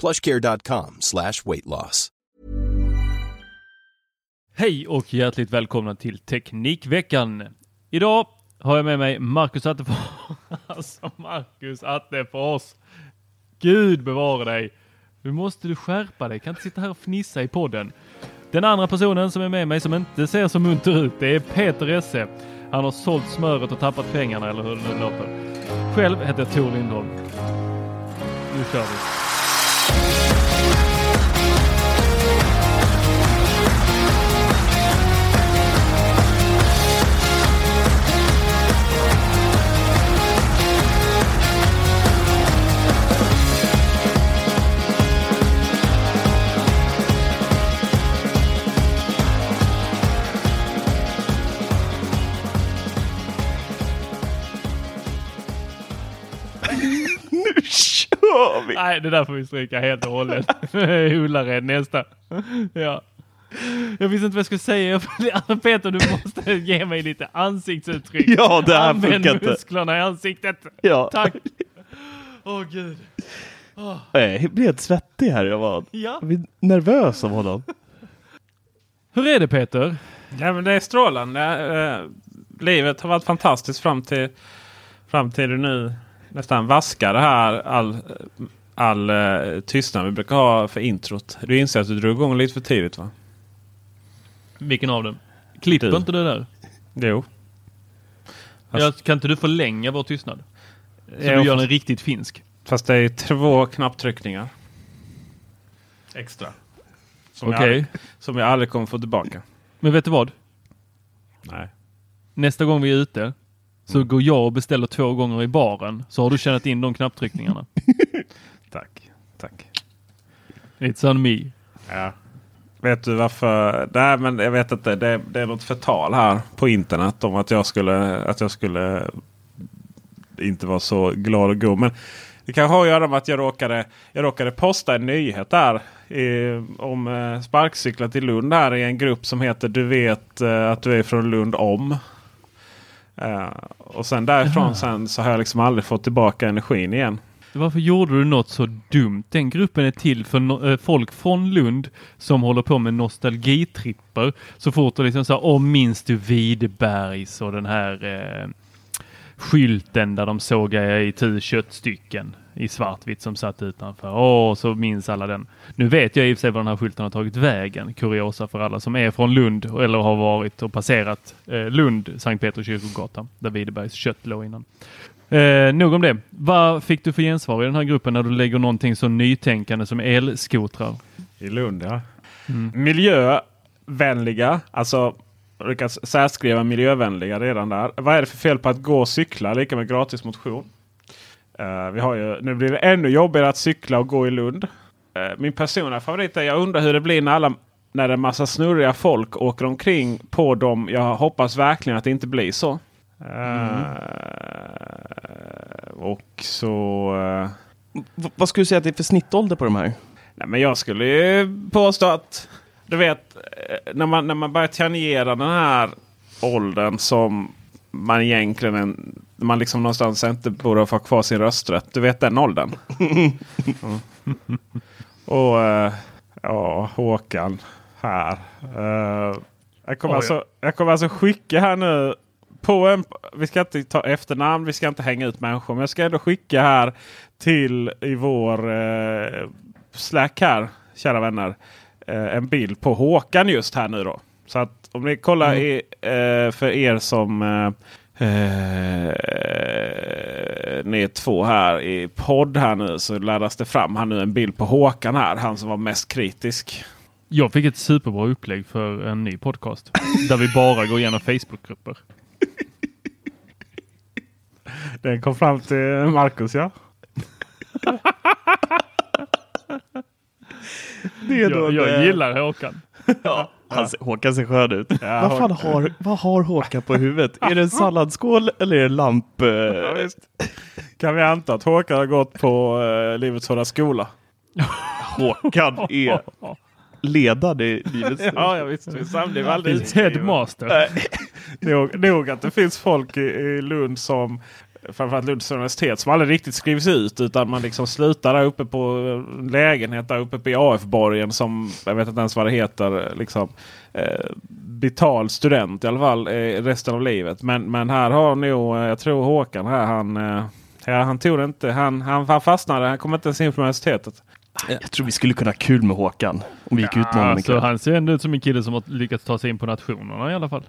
plushcare.com slash weightloss. Hej och hjärtligt välkomna till Teknikveckan. Idag har jag med mig Marcus Attefors. Alltså Marcus Attefors. Gud bevara dig. Nu måste du skärpa dig. Kan inte sitta här och fnissa i podden. Den andra personen som är med mig som inte ser så munter ut, det är Peter Esse. Han har sålt smöret och tappat pengarna eller hur det nu låter. Själv heter jag Tor Lindholm. Nu kör vi. Nej, det där får vi stryka helt och hållet. Ullared nästa. Ja. Jag visste inte vad jag skulle säga. Peter, du måste ge mig lite ansiktsuttryck. Ja, det här Använd funkar inte. musklerna i ansiktet. Ja. Tack. Åh gud. Jag blir helt svettig här. Jag var, Ja. nervös av honom. Hur är det Peter? Ja, men det är strålande. Eh, livet har varit fantastiskt fram till, fram till nu nästan vaskar det här all, all uh, tystnad vi brukar ha för introt. Du inser att du drog igång lite för tidigt va? Vilken av dem? Klipper Du. inte det där? Jo. Ja, kan inte du förlänga vår tystnad? Så Jo, du gör fast- den riktigt finsk. Fast det är två knapptryckningar. Extra. Som, jag, Okej. aldrig- som jag aldrig kommer få tillbaka. Men vet du vad? Nej. Nästa gång vi är ute så Mm. går jag och beställer två gånger i baren. Så har du tjänat in de knapptryckningarna. Tack. Tack. It's on me. Ja. Vet du varför? Nej, men jag vet inte. Det, det är något förtal här på internet om att jag skulle, att jag skulle inte vara så glad och god. Men det kanske har att göra med att jag råkade, jag råkade posta en nyhet där i, om eh, sparkcyklar till Lund här i en grupp som heter Du vet eh, att du är från Lund om. Eh, och sen därifrån sen så har jag liksom aldrig fått tillbaka energin igen. Varför gjorde du något så dumt? Den gruppen är till för no- eh, folk från Lund som håller på med nostalgitripper. Så fort det liksom så här, minns du Videbergs och den här eh, skylten där de sågade i tu köttstycken i svartvitt som satt utanför. Åh, så minns alla den. Nu vet jag i och för sig var den här skylten har tagit vägen. Kuriosa för alla som är från Lund eller har varit och passerat eh, Lund, Sankt Peters kyrkogata, där Videbergs kött låg innan. Eh, nog om det. Vad fick du för gensvar i den här gruppen när du lägger någonting så nytänkande som elskotrar? I Lund ja. Miljövänliga. Alltså kan särskriva miljövänliga redan där. Vad är det för fel på att gå och cykla lika med gratis motion? Eh, vi har ju, nu blir det ännu jobbigare att cykla och gå i Lund. Eh, min personliga favorit är jag undrar hur det blir när, alla, när en massa snurriga folk åker omkring på dem. Jag hoppas verkligen att det inte blir så. Eh, och så... V- vad skulle du säga att det är för snittålder på de här? Nej, men jag skulle ju påstå att du vet när man, när man börjar tangera den här åldern som man egentligen en, man liksom någonstans inte borde få kvar sin rösträtt. Du vet den åldern. Mm. Och eh, Ja, Håkan här. Eh, jag, kommer Oj. alltså, jag kommer alltså skicka här nu. På en, vi ska inte ta efternamn, vi ska inte hänga ut människor. Men jag ska ändå skicka här till i vår eh, Slack här, kära vänner. Eh, en bild på Håkan just här nu då. Så att om ni kollar i, eh, för er som eh, ni är två här i podd här nu så laddas det fram här nu en bild på Håkan här. Han som var mest kritisk. Jag fick ett superbra upplägg för en ny podcast. där vi bara går igenom Facebookgrupper. Den kom fram till Marcus ja. Det är då Jag, jag det- gillar Håkan. Ja, han, ser- Håkan ser skön ut. Ja, vad, fan har, vad har Håkan på huvudet? Är det en salladsskål eller är det lamp? eh, Ja, visst. Kan vi anta att Håkan har gått på eh, Livets Hårda Skola? Håkan är ledare i livets Ja, ja visst. visst. Han blev aldrig headmaster. Nog, nog att det finns folk i, i Lund som Framförallt Lunds universitet som aldrig riktigt skrivs ut utan man liksom slutar där uppe på en lägenhet där uppe på AF-borgen som jag vet inte ens vad det heter. Liksom, eh, betald student i alla fall eh, resten av livet. Men, men här har nog, eh, jag tror Håkan här, han, eh, ja, han tog det inte. Han, han, han fastnade, han kom inte ens in på universitetet. Jag tror vi skulle kunna ha kul med Håkan. Om vi gick ut honom Alltså, han ser ändå ut som en kille som har lyckats ta sig in på nationerna i alla fall.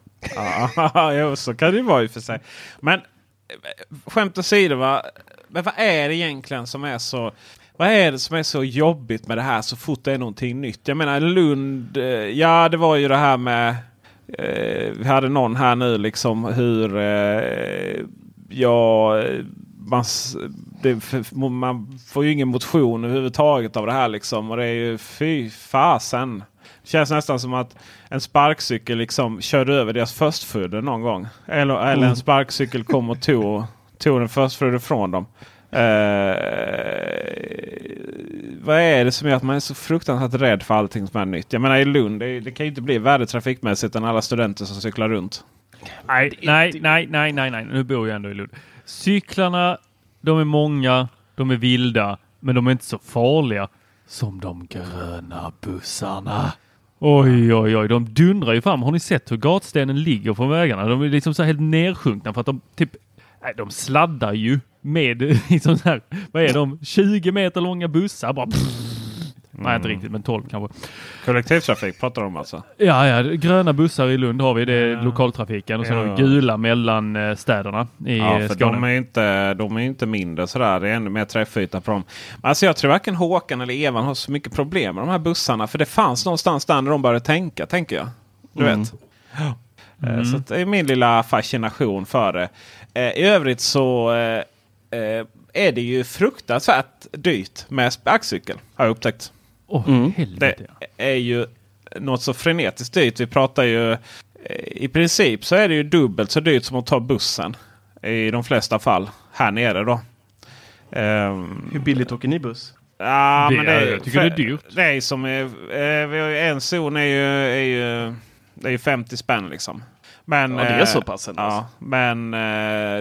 Ja, så kan det ju vara i och för sig. Men skämt åsido, va? Men vad är det egentligen som är så... Vad är det som är så jobbigt med det här så fort det är någonting nytt? Jag menar Lund, eh, ja det var ju det här med... Eh, vi hade någon här nu liksom hur... Eh, ja, man, det, man får ju ingen motion överhuvudtaget av det här liksom. Och det är ju fy fasen. Det känns nästan som att en sparkcykel liksom körde över deras förstfödde någon gång. Eller, eller en sparkcykel kom och tog, tog den förstfödde från dem. Eh, vad är det som gör att man är så fruktansvärt rädd för allting som är nytt? Jag menar i Lund, det, det kan ju inte bli värre trafikmässigt än alla studenter som cyklar runt. Nej, nej, nej, nej, nej, nej. Nu bor jag ändå i Lund. Cyklarna, de är många, de är vilda, men de är inte så farliga som de gröna bussarna. Oj, oj, oj, de dundrar ju fram. Har ni sett hur gatstenen ligger på vägarna? De är liksom så här helt nersjunkna för att de typ, nej, de sladdar ju med liksom så här, vad är de, 20 meter långa bussar bara. Nej, inte riktigt, men 12 kanske. Kollektivtrafik pratar de om alltså? Ja, ja, gröna bussar i Lund har vi. Det är lokaltrafiken och sen Ja. har vi gula mellan eh, städerna i Ja, för Skåne. de är inte, de är inte mindre sådär. Det är ännu mer träffyta på dem. Men Alltså jag tror varken Håkan eller Evan har så mycket problem med de här bussarna. För det fanns någonstans där när de började tänka, tänker jag. Du Mm. vet. Eh, Så att det är min lilla fascination för det. Eh, I övrigt så är det ju fruktansvärt dyrt med sparkcykel. Har jag upptäckt. Åh, Mm. Det helvete. är ju något så frenetiskt dyrt. Vi pratar ju eh, i princip så är det ju dubbelt så dyrt som att ta bussen. I de flesta fall här nere då. Ehm, Hur billigt åker ni buss? ja, Det men är- det, jag tycker det är dyrt. Det är som är, eh, vi har ju en zon är ju, är ju, det är ju 50 spänn liksom. Men, Ja, det är eh, så pass ändå, Ja, men eh,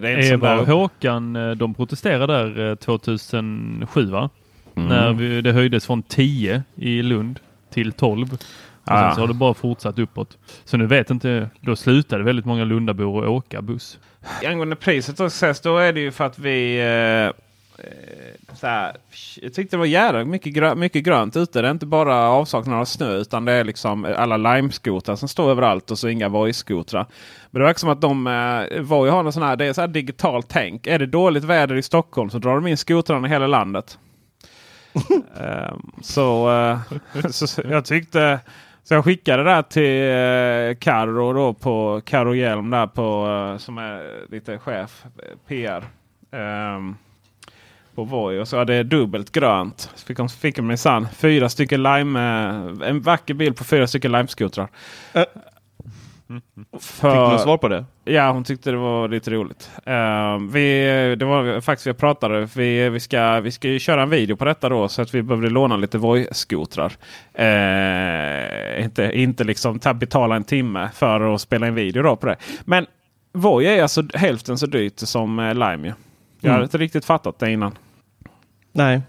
det är inte Eva och. Håkan, eh, de protesterade där eh, 2007 va? Mm. När vi, det höjdes från 10 i Lund till 12. Och Ja. sen så har det bara fortsatt uppåt. Så nu vet inte, då slutade väldigt många Lundabor att åka buss. Angående priset då, ses, då är det ju för att vi... Eh, eh, så här, jag tyckte det var jävla mycket, grö mycket grönt ute. Det är inte bara avsaknad av snö utan det är liksom alla Lime-skotrar som står överallt och så inga Voi-skotrar. Men det verkar som att de eh, Voi har någon sån här, det är så här digitalt tänk. Är det dåligt väder i Stockholm så drar de in skotrarna i hela landet. Ehm, så, eh, så, jag tyckte... Så jag skickade det där till eh, Karo då på Karo Hjelm där på eh, som är lite chef PR. Um, ehm, på Voi och så hade det dubbelt grönt. Så fick de fick de minsann fyra stycken lime. Eh, en vacker bild på fyra stycken limeskotrar. Eh, Äh. Fick du något svar på det? Ja, hon tyckte det var lite roligt. Eh, vi, det var faktiskt vi pratade. Vi, vi, ska, vi ska ju köra en video på detta då så att vi behövde låna lite Voi-skotrar. Eh, inte, inte liksom ta, betala en timme för att spela en video då på det. Men Voi är alltså hälften så dyrt som eh, Lime. ju. Jag hade Mm. inte riktigt fattat det innan. Nej.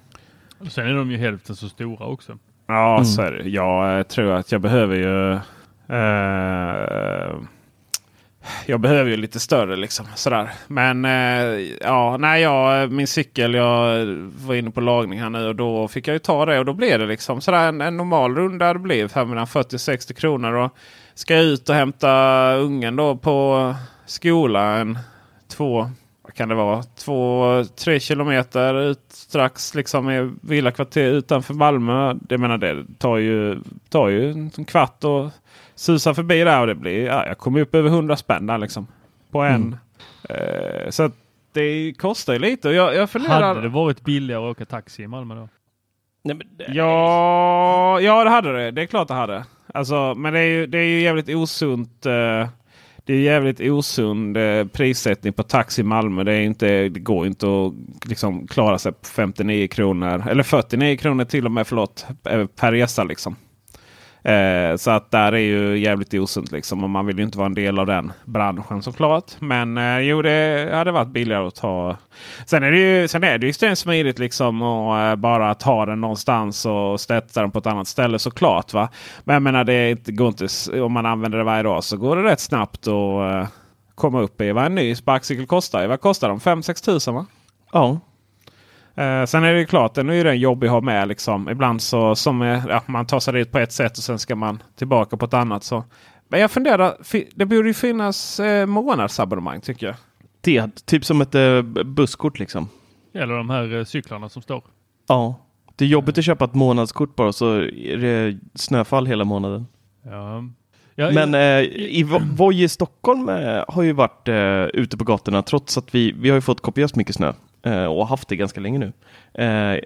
Sen är de ju hälften så stora också. Ja, Mm. så är det. Jag tror att jag behöver ju... Eh, jag behöver ju lite större liksom. Sådär. Men eh, ja, nej, jag, min cykel. Jag var inne på lagning här nu och då fick jag ju ta det. Och då blev det liksom sådär en, en normal runda. Det blev 540 60 kronor. Och ska jag ut och hämta ungen då på skolan. Två, vad kan det vara? Två, tre kilometer ut strax liksom i villakvarter utanför Malmö. Det menar det tar ju, tar ju en kvart och susar förbi där och det blir, ja, jag kommer upp över 100 spänn där liksom. På en. Eh, så att det kostar ju lite. Och jag, jag funderar. Hade det varit billigare att åka taxi i Malmö då? Nej, men, det- Ja, ja, det hade det. Det är klart det hade. Alltså, men det är ju, det är ju jävligt osunt. Eh, det är jävligt osund eh, prissättning på taxi i Malmö. Det, är inte, det går inte att liksom klara sig på 59 kronor. Eller 49 kronor till och med förlåt. eh, Per resa liksom. Eh, så att där är ju jävligt osunt liksom. Och man vill ju inte vara en del av den branschen såklart. Men eh, jo, det hade varit billigare att ta. Sen är det ju, sen är det ju extremt smidigt liksom att eh, bara ta den någonstans och sätta den på ett annat ställe såklart. Va? Men jag menar, det är inte, går inte, om man använder det varje dag så går det rätt snabbt att eh, komma upp i vad en ny sparkcykel kostar. Vad kostar de? 5-6 tusen va? Ja. Eh, sen är det ju klart, den är ju den jobbig att ha med. Liksom. Ibland så som är, ja, man tar sig dit på ett sätt och sen ska man tillbaka på ett annat. Så. Men jag funderar, det borde ju finnas eh, månadsabonnemang tycker jag. Det, typ som ett eh, busskort liksom. Eller de här eh, cyklarna som står. Ja. Det är jobbigt att köpa ett månadskort bara så är det snöfall hela månaden. Ja. Ja, Men eh, i Vo- Voi i Stockholm eh, har ju varit eh, ute på gatorna trots att vi, vi har ju fått kopiöst mycket snö eh, och haft det ganska länge nu. Eh,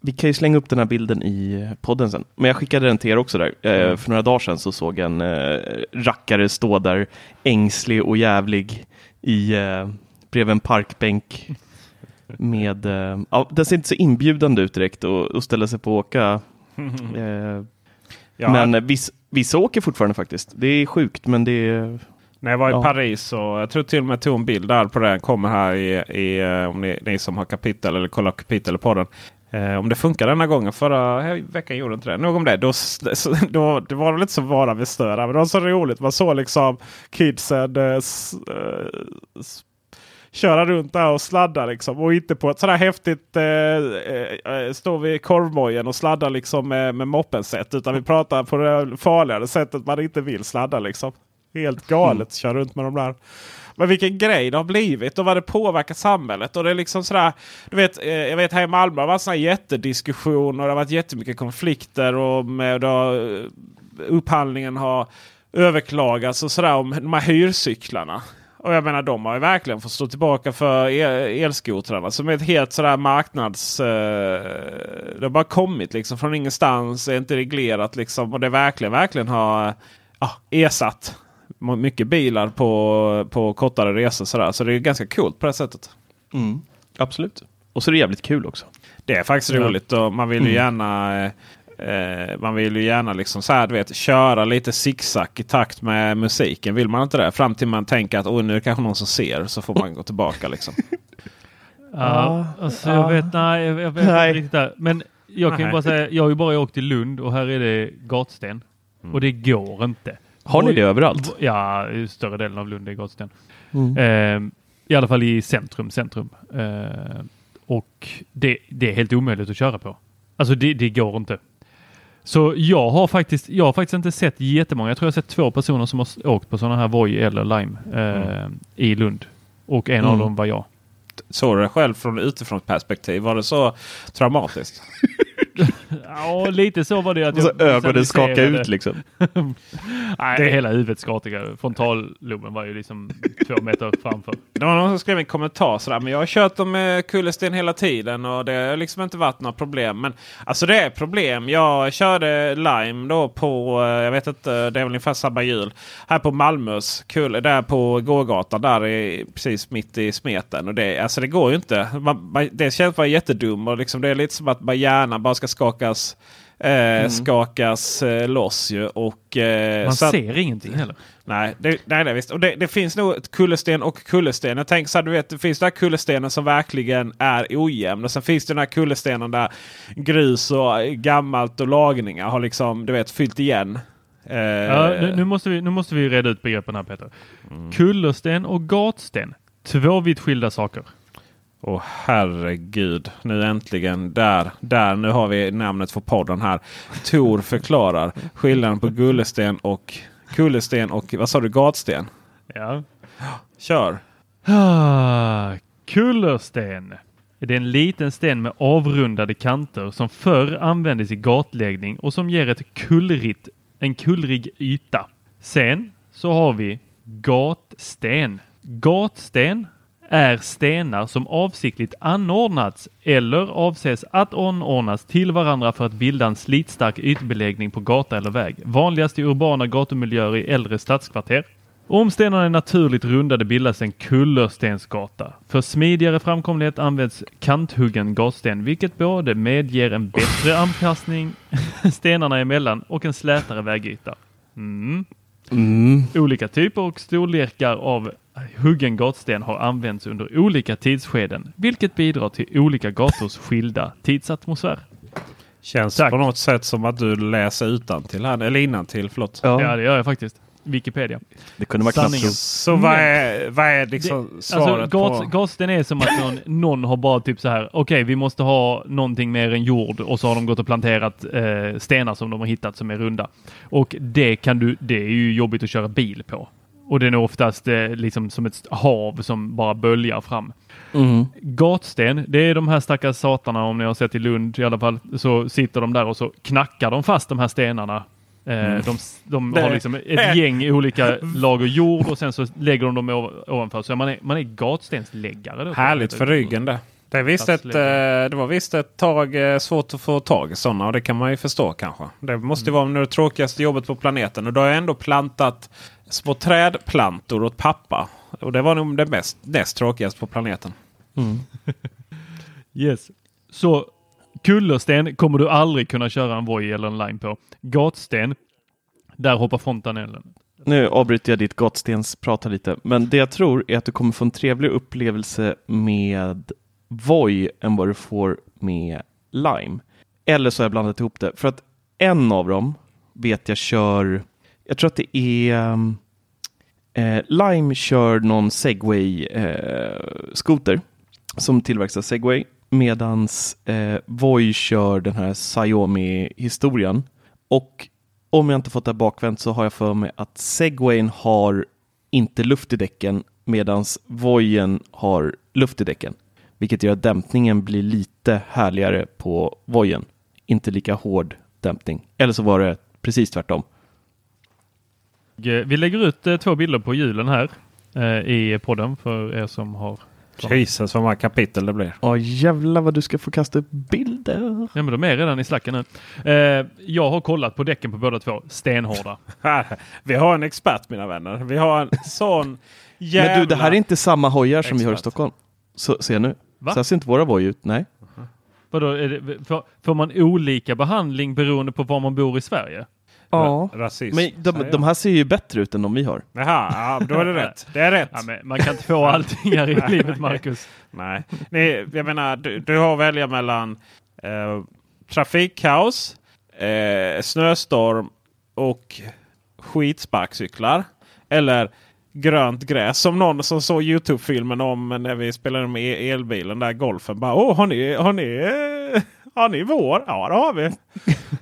vi kan ju slänga upp den här bilden i podden sen. Men jag skickade den till er också där. Eh, För några dagar sedan så såg en eh, rackare stå där ängslig och jävlig i, eh, bredvid en parkbänk. Med, eh, ja, den ser inte så inbjudande ut direkt och, och ställa sig på att åka. Eh, Ja, men eh, viss, vissa åker fortfarande faktiskt. Det är sjukt men det är... När jag var i Ja. Paris och jag tror till och med tog en bild där på den. Kommer här i, i eh, om ni, ni som har kapitel eller kollar kapitel på den. Eh, om det funkar denna gången. Förra veckan gjorde inte det. Nog om det. Då, s- då, det var väl inte så vana vid där, Men det var så roligt. Man såg liksom kidsen eh, s, eh, s, köra runt där och sladda liksom. Och inte på ett sådär häftigt eh, eh, stå vid korvmojen och sladda liksom med, med moppen sätt. Utan vi pratar på det farligare sättet man inte vill sladda liksom. Helt galet köra runt med de där. Men vilken grej det har blivit och vad det påverkar samhället. Och det är liksom sådär, du vet, eh, jag vet här i Malmö har det varit sådana jättediskussioner och det har varit jättemycket konflikter. Och med, då, eh, upphandlingen har överklagats och sådär om de här hyrcyklarna. Och jag menar de har ju verkligen fått stå tillbaka för el- elskotrarna som är ett helt sådär marknads... Eh, det har bara kommit liksom från ingenstans, är inte reglerat liksom. Och det verkligen, verkligen har ja, ersatt mycket bilar på, på kortare resor. Sådär. Så det är ganska coolt på det sättet. Mm, absolut. Och så är det jävligt kul också. Det är faktiskt Ja. roligt och man vill ju Mm. gärna eh, eh, man vill ju gärna liksom så här, du vet, köra lite zigzag i takt med musiken. Vill man inte det? Fram till man tänker att nu är det kanske någon som ser. Så får man gå tillbaka liksom. Ja, alltså jag ja. vet, nej, jag, jag vet Nej. inte riktigt där. Men jag kan ju Nej. bara säga, jag har ju bara åkt till Lund och här är det gatsten. Mm. Och det går inte. Har ni det överallt? Ja, i större delen av Lund är gatsten. Mm. Eh, I alla fall i centrum, centrum. Eh, och det, det är helt omöjligt att köra på. Alltså det, det går inte. Så jag har faktiskt, jag har faktiskt inte sett jättemånga. Jag tror jag har sett två personer som har åkt på sådana här Voi eller Lime eh, i Lund. Och en av Mm. dem var jag. Såg du det själv från utifrån perspektiv? Var det så traumatiskt? Ja, lite så var det. Att jag ögonen visualiserade- ut liksom. Nej, Det- hela huvudet skakade. Frontalloben var ju liksom två meter framför. Det var någon som skrev en kommentar sådär. Men jag har kört dem med kullersten hela tiden och det har liksom inte varit några problem. Men alltså det är problem. Jag körde Lime då på, eh, jag vet inte, det är väl ungefär samma hjul. Här på Malmös kulle, där på gågatan där är precis mitt i smeten. Och det, alltså det går ju inte. Man, man, det känns bara jättedum och liksom det är lite som att bara hjärnan bara ska skakas eh, skakas eh, loss ju. Och, eh, Man så att- ser ingenting heller. Nej, det, nej, nej visst. Och det, det finns nog kullersten och kullersten. Jag tänker så här, du vet, det finns den här kullerstenen som verkligen är ojämn. Och sen finns det den här kullerstenen där grus och gammalt och lagningar har liksom, du vet, fyllt igen. Eh, Ja, nu, nu, måste vi, nu måste vi reda ut begreppen här Peter. Kullersten och gatsten. Två vitt skilda saker. Åh herregud. Nu äntligen. Där, där. Nu har vi namnet för podden här. Tor förklarar skillnaden på gullesten och kullersten och vad sa du? Gatsten? Ja. Kör! Ah, kullersten. Det är en liten sten med avrundade kanter som förr användes i gatläggning och som ger ett kullrigt, en kullrig yta. Sen så har vi gatsten. Gatsten är stenar som avsiktligt anordnats eller avses att anordnas till varandra för att bilda en slitstark ytbeläggning på gata eller väg. Vanligast i urbana gatumiljöer i äldre stadskvarter. Om stenarna är naturligt rundade bildas en kullerstensgata. För smidigare framkomlighet används kanthuggen gatsten, vilket både medger en bättre anpassning stenarna emellan och en slätare vägyta. Mm. Mm. Olika typer och storlekar av huggen gatsten har använts under olika tidsskeden, vilket bidrar till olika gators skilda tidsatmosfär. Känns Tack. på något sätt som att du läser utantill här. Eller innantill, förlåt. Ja, Ja, det gör jag faktiskt. Wikipedia. det kunde Sanningen. knappt Så vad är, vad är liksom Det- svaret alltså, gas, på... gasten är som att någon, någon har bara typ så här. Okej, vi måste ha någonting mer än jord och så har de gått och planterat eh, stenar som de har hittat som är runda. Och det kan du. Det är ju jobbigt att köra bil på. Och det är oftast eh, liksom som ett hav som bara böljar fram. Mm. Gatsten, det är de här stackars satarna om ni har sett i Lund i alla fall. Så sitter de där och så knackar de fast de här stenarna. Eh, De, de har liksom ett gäng olika lager jord och sen så lägger de dem ov- ovanför. Så man är, man är gatstensläggare. Då, Härligt för ryggen det. Det, är visst ett, eh, det var visst ett tag eh, svårt att få tag i sådana och det kan man ju förstå kanske. Det måste ju vara det tråkigaste jobbet på planeten. Och då har jag ändå plantat små trädplantor åt pappa. Och det var nog det mest, näst tråkigaste på planeten. Yes. Så kullersten kommer du aldrig kunna köra en Voi eller en line på. Gatsten, där hoppar fontanellen. Nu avbryter jag ditt gatstensprat lite, men det jag tror är att du kommer få en trevlig upplevelse med Voi än vad du får med Lime. Eller så har jag blandat ihop det, för att en av dem vet jag kör, jag tror att det är eh, Lime kör någon segway eh, skoter som tillverkas av Segway medans eh, Voi kör den här Xiaomi-historien. Och om jag inte fått det bakvänt så har jag för mig att Segwayn har inte luft i däcken medans Voien har luft i däcken. Vilket gör att dämpningen blir lite härligare på Voien. Inte lika hård dämpning. Eller så var det precis tvärtom. Eh, vi lägger ut eh, två bilder på hjulen här eh, i podden för er som har. Jesus vad många kapitel det blir. Ja jävlar vad du ska få kasta upp bilder. Ja, men de är redan i slacken nu. Eh, jag har kollat på däcken på båda två. Stenhårda. Vi har en expert mina vänner. Vi har en sån jävla... Men du, det här är inte samma hojar som vi har i. Stockholm. Så, se nu. Va? Så här ser inte våra Voi ut. Nej. Vadå, är det, får, får man olika behandling beroende på var man bor i Sverige? Ja. Rasism. Men de, de här ser ju bättre ut än de vi har. Jaha, ja, då är det rätt. Det är rätt. Ja, men man kan inte få allting här i livet, Marcus. Nej, Nej jag menar du, du har att välja mellan eh, trafikkaos, eh, snöstorm och skitsparkcyklar. Eller grönt gräs. Som någon som såg Youtube-filmen om när vi spelade med elbilen där golfen. Bara, Åh, har ni, har ni, eh, har ni vår? Ja, det har vi.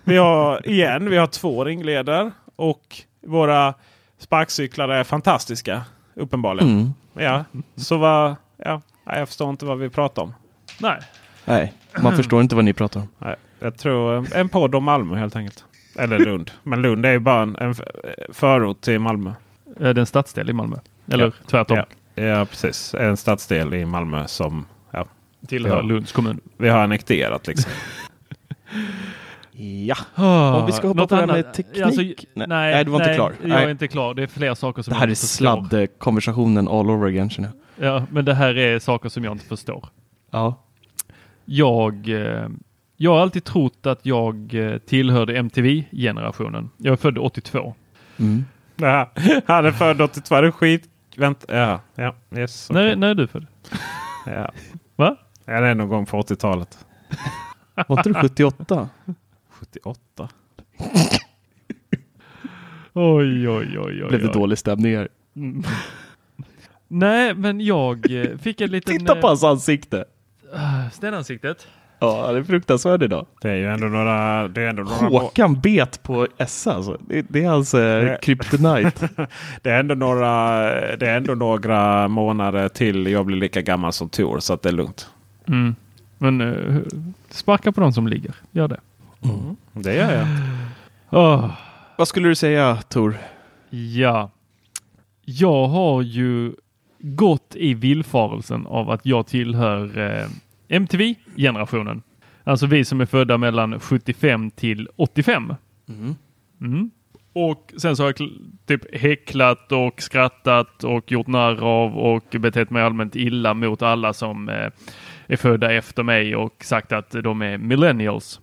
Vi har igen, vi har två ringleder och våra sparkcyklar är fantastiska. Uppenbarligen. Mm. Ja, så vad... Ja, jag förstår inte vad vi pratar om. Nej. Nej, man förstår inte vad ni pratar om. Nej, jag tror eh, en podd om Malmö helt enkelt. Eller Lund. Men Lund är ju bara en, en förort till Malmö. Eh, Det är en stadsdel i Malmö. Eller Ja. tvärtom. Ja, ja, precis. En stadsdel i Malmö som Tillhör Ja. Lunds kommun. vi har annekterat. Liksom. Ja. Oh, Om vi ska hoppa på det här med teknik. nej, Nej, nej, du var inte klar. Jag Nej. är inte klar. Det är fler saker som Det här jag är sladd-konversationen all over again känner jag. Ja, men det här är saker som jag inte förstår. Ja. Jag, eh, Jag har alltid trott att jag eh, tillhörde MTV-generationen. Jag är född 82. Mm. Ja, han är född 82. Det är skit. Vänta. Ja, ja. Yes, När, okej. när är du född? ja. Va? Ja, det är någon gång på 80-talet. Var inte du 78? 78. Oj, oj, oj, oj. Blev det dålig stämning här? Nej, men jag eh, fick en liten... Titta på hans ansikte! uh, Stenansiktet. Ja, han är fruktansvärd idag. Det är ju ändå några... Det är ändå några Håkan bet på Essa alltså. Det, det är hans eh, kryptonite. det är ändå några, det är ändå några månader till jag blir lika gammal som Tor. Så att det är lugnt. Mm. Men uh, sparka på de som ligger. Gör det. Det gör jag. Åh, Vad skulle du säga Tor? ja. Jag har ju gått i villfarelsen av att jag tillhör eh, MTV-generationen. Alltså vi som är födda mellan 75 till 85. Mm. Och sen så har jag typ häcklat och skrattat och gjort narr av och betett mig allmänt illa mot alla som eh, är födda efter mig och sagt att de är millennials.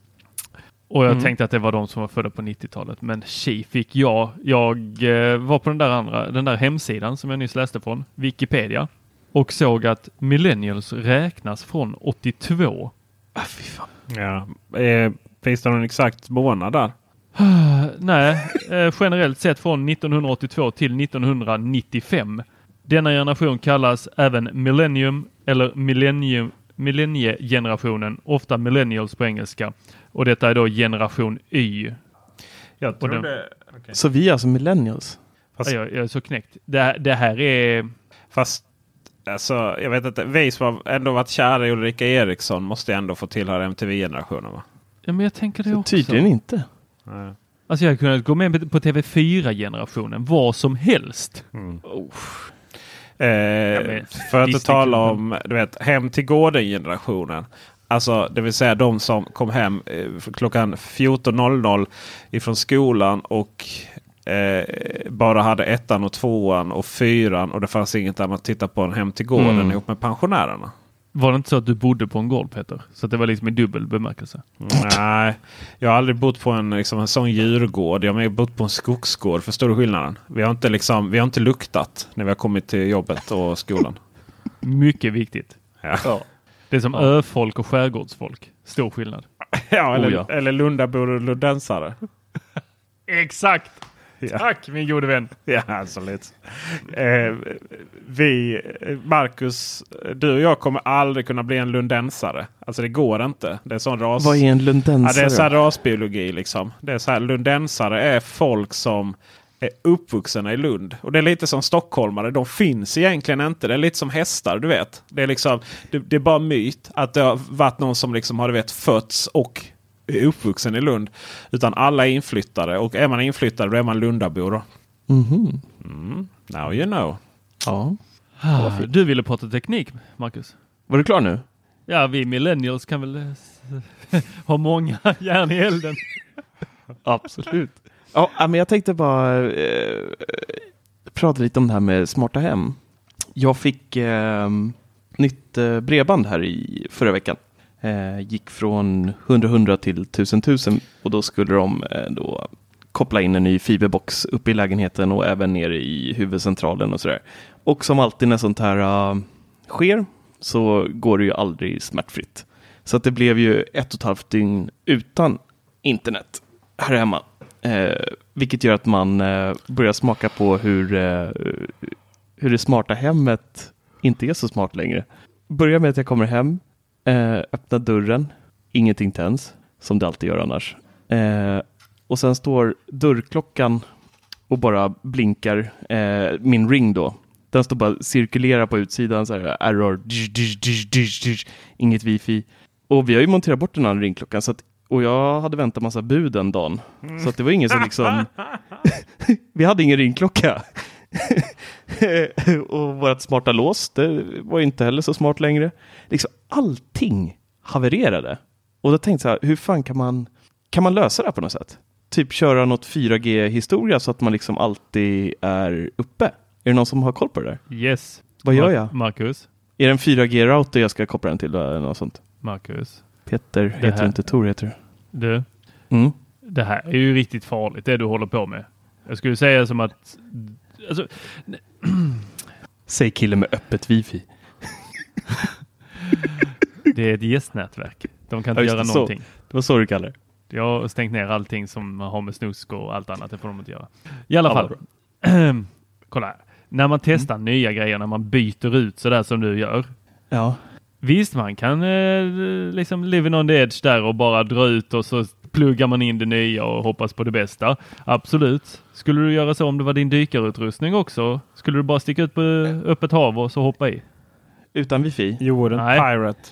Och jag Mm. tänkte att det var de som var födda på 90-talet. Men tji fick jag. Jag eh, var på den där andra, den där hemsidan som jag nyss läste från, Wikipedia, och såg att millennials räknas från 82. Ah, fy fan. Ja. Eh, finns det någon exakt månad där? Nej, eh, generellt sett från 1982 till 1995. Denna generation kallas även millennium eller millennium, millenniegenerationen, ofta millennials på engelska. Och detta är då generation Y. Jag den- trodde... okej. Så vi är alltså millennials? Fast, Jag, jag är så knäckt. Det, det här är... fast alltså, jag vet inte. Vi som har ändå varit kära i Ulrika Eriksson måste ändå få tillhöra MTV-generationen va? Ja, men jag tänker det Så också. tydligen inte. Nej. Alltså jag hade kunnat gå med på TV4-generationen, vad som helst. Mm. Oh. Eh, för att inte tala det- om du vet, hem till gården-generationen. Alltså det vill säga de som kom hem eh, klockan 14.00 ifrån skolan och eh, bara hade ettan och tvåan och fyran och det fanns inget annat att titta på än hem till gården Mm. ihop med pensionärerna. Var det inte så att du bodde på en gård Peter? Så att det var liksom i dubbel bemärkelse. Nej, jag har aldrig bott på en, liksom, en sån djurgård. Jag har bott på en skogsgård. Förstår du skillnaden? Vi har inte, liksom, vi har inte luktat när vi har kommit till jobbet och skolan. Mycket viktigt. Ja. Det är som öfolk och skärgårdsfolk. Stor skillnad. Ja, eller, Oh, ja. eller Lundabor och lundensare. Exakt! Ja. Tack min gode vän. Ja, absolut. Eh, vi, Marcus, du och jag kommer aldrig kunna bli en lundensare. Alltså det går inte. Det är sån ras... Vad är en ja, lundensare? det är så här rasbiologi liksom. Det är så här, lundensare är folk som är uppvuxna i Lund. Och det är lite som stockholmare. De finns egentligen inte. Det är lite som hästar, du vet. Det är, liksom, det, det är bara myt att det har varit någon som liksom har du vet, fötts och är uppvuxen i Lund. Utan alla är inflyttade. Och är man inflyttad då är man Lundabo. Då. Mhm. Mm, now you know. Ja. Ah, Du ville prata teknik, Marcus? Var du klar nu? Ja, vi millennials kan väl ha många järn i elden. Absolut. Ja, men jag tänkte bara eh, prata lite om det här med smarta hem. Jag fick eh, nytt eh, bredband här i förra veckan. Eh, gick från 100-100 till 1000-1000 och då skulle de eh, då koppla in en ny fiberbox upp i lägenheten och även ner i huvudcentralen och sådär. Och som alltid när sånt här uh, sker så går det ju aldrig smärtfritt. Så att det blev ju ett och ett halvt dygn utan internet här hemma. Eh, vilket gör att man eh, börjar smaka på hur, eh, hur det smarta hemmet inte är så smart längre. Börjar med att jag kommer hem, eh, öppnar dörren, ingenting tänds, som det alltid gör annars. Eh, och sen står dörrklockan och bara blinkar, eh, min ring då. Den står bara cirkulerar på utsidan, så här, error, dish, dish, dish, inget wifi. Och vi har ju monterat bort den andra ringklockan, så att, och jag hade väntat massa bud den dagen. Så att det var ingen som liksom, vi hade ingen ringklocka. och vårt smarta lås, det var ju inte heller så smart längre. Liksom allting havererade. Och då tänkte jag hur fan kan man, kan man lösa det här på något sätt? Typ köra något 4G-historia så att man liksom alltid är uppe. Är det någon som har koll på det där? Yes. Vad gör jag? Marcus. Är det en 4G-router jag ska koppla den till eller något sånt? Marcus. Peter heter här- inte, Tor heter Du, du. Mm. det här är ju riktigt farligt det du håller på med. Jag skulle säga som att alltså, Säg kille med öppet wifi. det är ett gästnätverk. De kan Ja, inte just göra det, så. någonting. Det var så du kallar det. Jag har stängt ner allting som har med snusk och allt annat. Det får de inte göra. I alla Ja, fall. Kolla här. När man testar nya grejer, när man byter ut sådär som du gör. Ja. Visst, man kan eh, liksom living on the edge där och bara dra ut och så pluggar man in det nya och hoppas på det bästa. Absolut. Skulle du göra så om det var din dykarutrustning också? Skulle du bara sticka ut på öppet hav och så hoppa i? Utan wifi? You wouldn't Nej. pirate.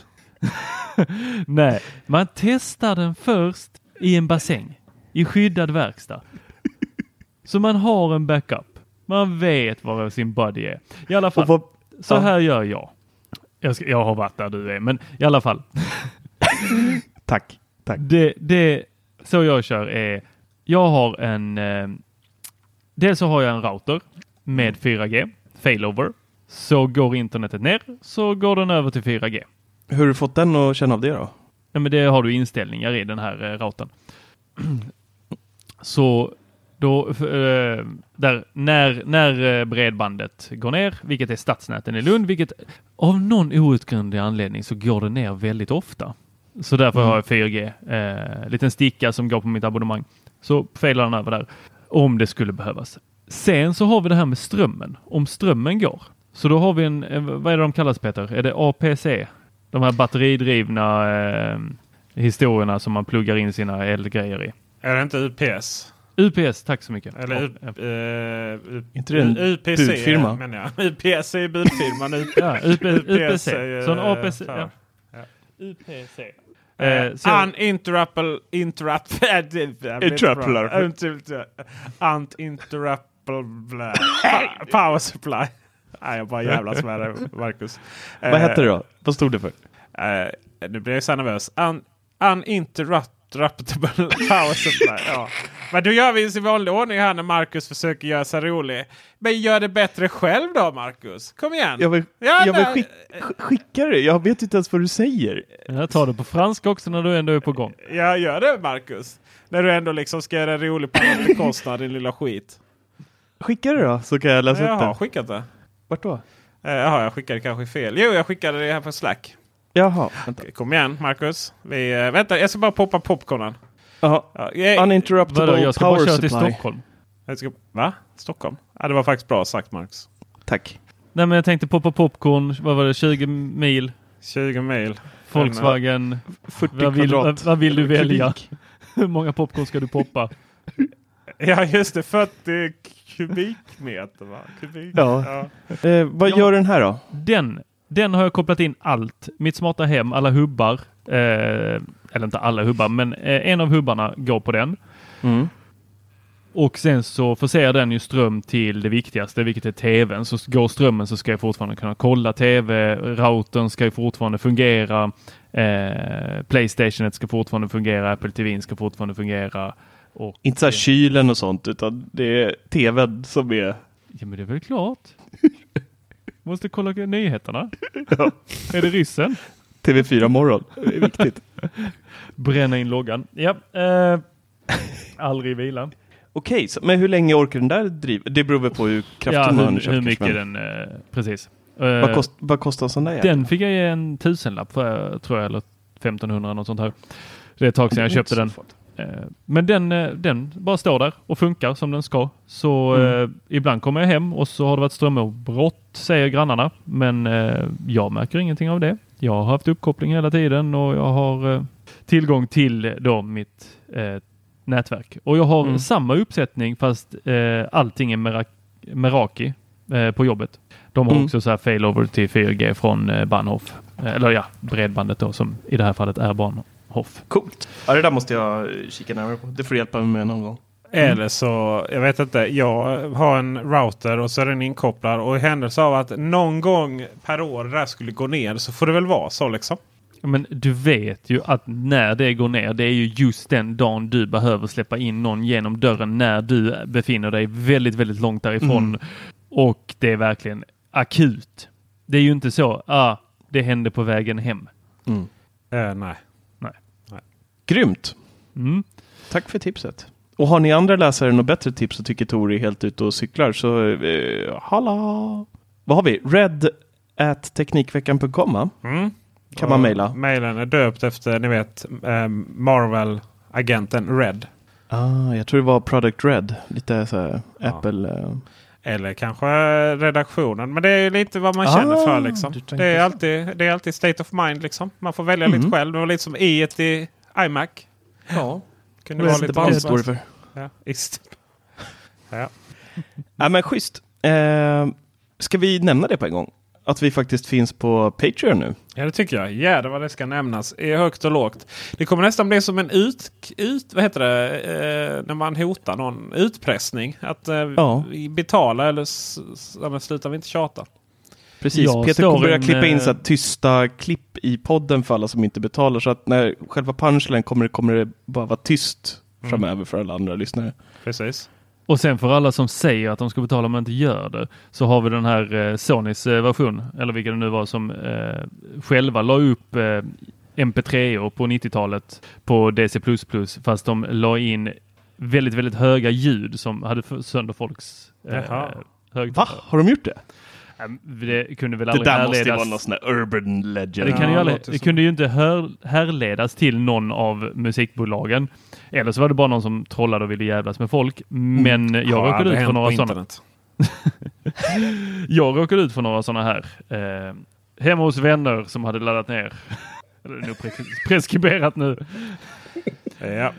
Nej, man testar den först i en bassäng i skyddad verkstad. Så man har en backup. Man vet var sin body är. I alla fall, vad, så ja. här gör jag. Jag, ska, jag har varit där du är, men i alla fall. tack. Tack. Det, det, så jag kör är, jag har en, eh, dels så har jag en router med 4G, failover. Så går internetet ner så går den över till 4G. Hur har du fått den att känna av det då? Ja, men det har du inställningar i den här eh, routern. Så då, eh, där, när, när eh, bredbandet går ner, vilket är stadsnäten i Lund, vilket av någon outgrundlig anledning så går det ner väldigt ofta. Så därför Mm. har jag 4G, eh, liten sticka som går på mitt abonnemang. Så failar den över där, om det skulle behövas. Sen så har vi det här med strömmen, om strömmen går. Så då har vi en, eh, vad är det de kallas Peter? Är det APC? De här batteridrivna eh, historierna som man pluggar in sina eldgrejer i. Är det inte UPS? UPS, tack så mycket. Eller U- eh, Inte det en UPC budfirma? menar jag. UPS är budfirman. Ja, UPC. Så en eh, APC. Ja. UPC. Eh, Eh, så- Uninterruptible... Interrupt... Interrupler. Uninterruptible... Power supply. Nej, jag bara jävlas med dig, Marcus. Eh, Vad hette det då? Vad stod det för? Eh, nu blir jag så nervös. Un, uninterruptible power supply. Ja. Men då gör vi i vanlig ordning här när Marcus försöker göra sig rolig. Men gör det bättre själv då Marcus. Kom igen. Jag vill, Ja, jag vill skick, sk- skicka det. Jag vet inte ens vad du säger. Jag tar det på franska också när du ändå är på gång. Ja, gör det Marcus. När du ändå liksom ska göra det roligt på din bekostnad din lilla skit. Skicka det då, så kan jag läsa Jag upp har det. skickat det. Vart då? Eh, Jaha, jag skickade kanske fel. Jo, jag skickade det här på Slack. Jaha, vänta. Kom igen Marcus. Vi, eh, vänta, jag ska bara poppa popcornen. Ja, jag, Uninterruptible Vadå, jag ska power bara köra till supply. Stockholm. jag ska, va? Stockholm? Ja, det var faktiskt bra sagt Marcus. Tack. Nej men jag tänkte poppa popcorn, vad var det, 20 mil, 20 mil. Volkswagen. 40 Vad vill, kvadrat. vad, vad vill du välja? Hur många popcorn ska du poppa? Ja just det, 40 kubikmeter va? Kubik. Ja. Eh, vad Ja. gör den här då? Den, den har jag kopplat in allt. Mitt smarta hem, alla hubbar. Eh, eller inte alla hubbar, men eh, en av hubbarna går på den. Mm. Och sen så förser den ju ström till det viktigaste, vilket är tvn. Så går strömmen så ska jag fortfarande kunna kolla tv. Routern ska ju fortfarande fungera. Eh, Playstationet ska fortfarande fungera. Apple TV ska fortfarande fungera. Och, Inte så här kylen och sånt, utan det är tvn som är... Ja men det är väl klart. Måste kolla nyheterna. Är det ryssen? TV4 morgon. Det är viktigt. Bränna in loggan. Ja. Eh, aldrig vila. Okej, så- men hur länge orkar den där driva? Det beror väl på hur kraftig Ja, hur, köpt hur mycket men den... Eh, precis. Vad, Eh, kost, vad kostar en sån där? Den fick jag ge en tusenlapp för, tror jag, eller 1500 något sånt här. Det är ett tag sedan jag köpte den. Eh, Men den, eh, den bara står där och funkar som den ska. Så Mm. eh, ibland kommer jag hem och så har det varit strömavbrott, säger grannarna. Men eh, jag märker ingenting av det. Jag har haft uppkoppling hela tiden och jag har eh, tillgång till då mitt eh, nätverk. Och jag har Mm. samma uppsättning fast eh, allting är Merak Meraki eh, på jobbet. De har Mm. också så här failover till 4G från eh, Bahnhof. Eh, eller ja, bredbandet då som i det här fallet är Bahnhof. Coolt. Ja, det där måste jag eh, kika närmare på. Det får du hjälpa mig med någon gång. Eller så, jag vet inte, jag har en router och så är den inkopplad. Och i händelse av att någon gång per år det där skulle gå ner så får det väl vara så liksom. Men du vet ju att när det går ner, det är ju just den dagen du behöver släppa in någon genom dörren när du befinner dig väldigt, väldigt långt därifrån. Mm. Och det är verkligen akut. Det är ju inte så, ah, det hände på vägen hem. Mm. Eh, nej. Nej. Grymt! Mm. Tack för tipset. Och har ni andra läsare något bättre tips och tycker Tor är helt ute och cyklar så eh, halla! Vad har vi? Red at teknikveckan.com va? Mm. Kan man mejla? Mailen är döpt efter, ni vet, eh, Marvel-agenten Red. Ah, jag tror det var Product Red. Lite så här Ja. Apple. eh, Eller kanske redaktionen. Men det är lite vad man känner Ah, för. Liksom. du tänker Det, är så. alltid, det är alltid state of mind. Liksom. Man får välja Mhm. lite själv. Det var lite som i ett i iMac. Ja, Kunde vara lite Band står det för. Ja, just. ja. Ja, men schysst. Eh, ska vi nämna det på en gång? Att vi faktiskt finns på Patreon nu. ja, det tycker jag. Jädrar vad det ska nämnas. I högt och lågt. Det kommer nästan bli som en ut... ut vad heter det? Eh, när man hotar någon. Utpressning. Att eh, Ja. vi betala eller s- s- ja, men slutar vi inte tjata. Precis, Jag Peter kommer börja en, klippa in eh, så här tysta klipp i podden för alla som inte betalar. Så att när själva punchline kommer, kommer det bara vara tyst Mm. framöver för alla andra lyssnare. Precis. Och sen för alla som säger att de ska betala men inte gör det så har vi den här eh, Sonys eh, version, eller vilken det nu var som eh, själva la upp eh, MP3 på 90-talet på DC++ fast de la in väldigt, väldigt höga ljud som hade sönder folks eh, högtalare. Va? Har de gjort det? Ja, Det kunde väl Det aldrig där måste ju härledas- vara någon sån där urban legend. Ja, det, kan Ja, ju det aldrig, det kunde ju inte hör, härledas till någon av musikbolagen. Eller så var det bara någon som trollade och ville jävlas med folk. Men jag Har råkade ut för några sådana. Jag råkade ut för några sådana här. Eh, hemma hos vänner som hade laddat ner. Eller nu pre- preskriberat nu. Ja.